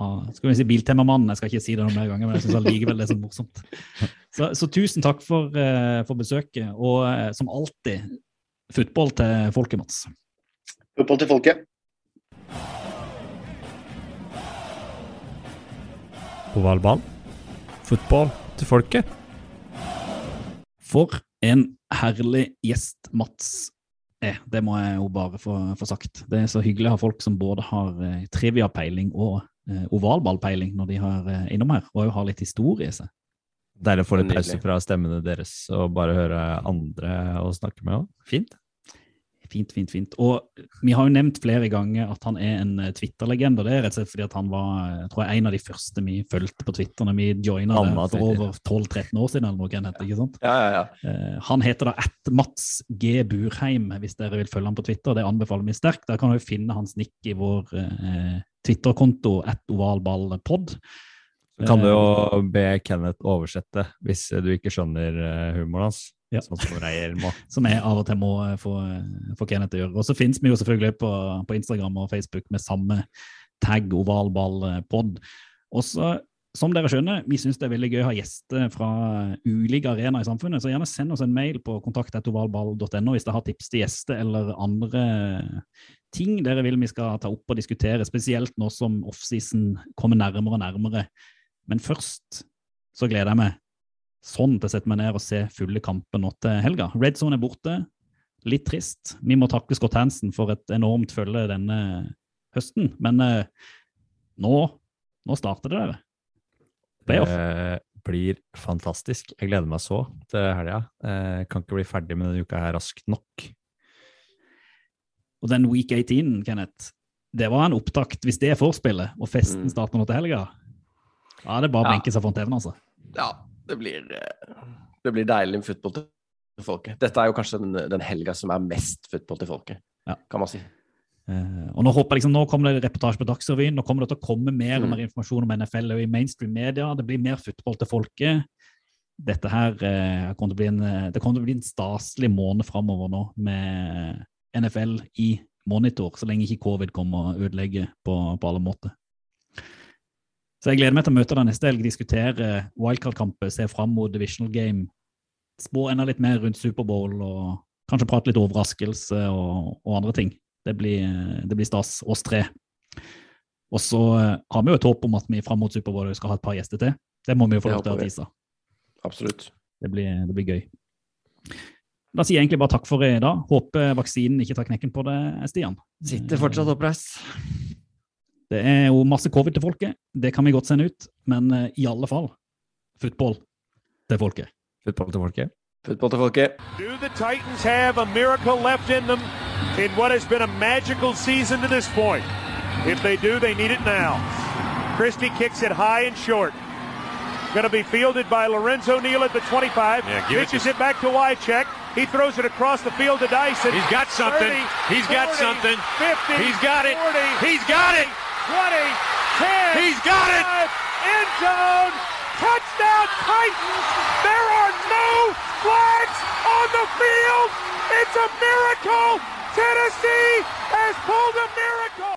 av, skal vi si Biltemamannen. Jeg skal ikke si det noen mer ganger, men jeg syns allikevel det er så morsomt. Så, så tusen takk for, eh, for besøket, og eh, som alltid, fotball til folket, Mats. Fotball til folket. ovalball. Fotball til folket. For en herlig gjest Mats er. Det må jeg jo bare få, få sagt. Det er så hyggelig å ha folk som både har eh, trivia-peiling og eh, ovalballpeiling når de har eh, innom her, og òg har litt historie i seg. Deilig å få litt pause fra stemmene deres og bare høre andre å snakke med òg. Fint. Fint, fint, fint. Og vi har jo nevnt flere ganger at han er en eh, Twitter-legende. Det er rett og slett fordi at han var jeg tror jeg, en av de første vi fulgte på Twitter når vi joina det for over 12-13 år siden. eller noe, heter, ikke sant? Ja, ja, ja. Eh, han heter da at Mats G. Burheim, hvis dere vil følge ham på Twitter. Det anbefaler vi sterkt. Der kan du finne hans nikk i vår eh, Twitter-konto, at ovalballpod. Kan du jo be Kenneth oversette hvis du ikke skjønner eh, humoren hans. Ja. Sånn som Reier må. som jeg av og til må eh, få, eh, få Kenneth til å gjøre. Og så finnes vi jo selvfølgelig på, på Instagram og Facebook med samme tag ovalballpod. Og så, som dere skjønner, vi syns det er veldig gøy å ha gjester fra ulike arenaer i samfunnet, så gjerne send oss en mail på kontakt.ovalball.no hvis dere har tips til gjester eller andre ting dere vil vi skal ta opp og diskutere, spesielt nå som offseason kommer nærmere og nærmere. Men først så gleder jeg meg sånn til å sette meg ned og se fulle kamper nå til helga. Red Zone er borte. Litt trist. Vi må takke Scott Hansen for et enormt følge denne høsten. Men eh, nå, nå starter det, dere. Playoff. Det blir fantastisk. Jeg gleder meg så til helga. Eh, kan ikke bli ferdig med denne uka her raskt nok. Og den week 18, Kenneth, det var en opptakt. Hvis det er forspillet, og festen Mm. starter nå til helga, ja, det er bare å Ja. benke seg foran TV-en, altså. ja det, blir, eh, det blir deilig med football til folket. Dette er jo kanskje den, den helga som er mest football til folket, Ja. kan man si. Uh, og Nå håper jeg liksom, nå kommer det reportasje på Dagsrevyen. Nå kommer det til å komme mer og Mm. mer informasjon om NFL og i mainstream media. Det blir mer football til folket. Dette her uh, kommer til å bli en, det kommer til å bli en staselig måned framover nå med NFL i monitor, så lenge ikke covid kommer og ødelegger på, på alle måter. Så jeg gleder meg til å møte deg neste helg, diskutere wildcard-kamper, se fram mot divisional game, spå enda litt mer rundt Superbowl og kanskje prate litt overraskelse og, og andre ting. Det blir, det blir stas, oss tre. Og så eh, har vi jo et håp om at vi fram mot Superbowl skal ha et par gjester til. Det må vi jo få lov til å tise. Absolutt. Det blir, det blir gøy. Da sier jeg egentlig bare takk for i dag. Håper vaksinen ikke tar knekken på det, Stian. Sitter fortsatt oppreist. Det er jo masse covid til folket, det kan vi godt sende ut. Men eh, i alle fall fotball til folket. Fotball til folket. Fotball til folket. Do the Titans have a miracle left in them in what has been a magical season to this point? If they do, they need it now. Christie kicks it high and short. Going to be fielded by Lorenzo Neal at the 25. Yeah, give it Pitches to- it, back to Wycheck. He throws it across the field to Dyson. He's got something. 30, He's got something. 50. He's got it. 40, He's got it. 20, 10. He's got it. End zone. Touchdown Titans. There are no flags on the field. It's a miracle. Tennessee has pulled a miracle.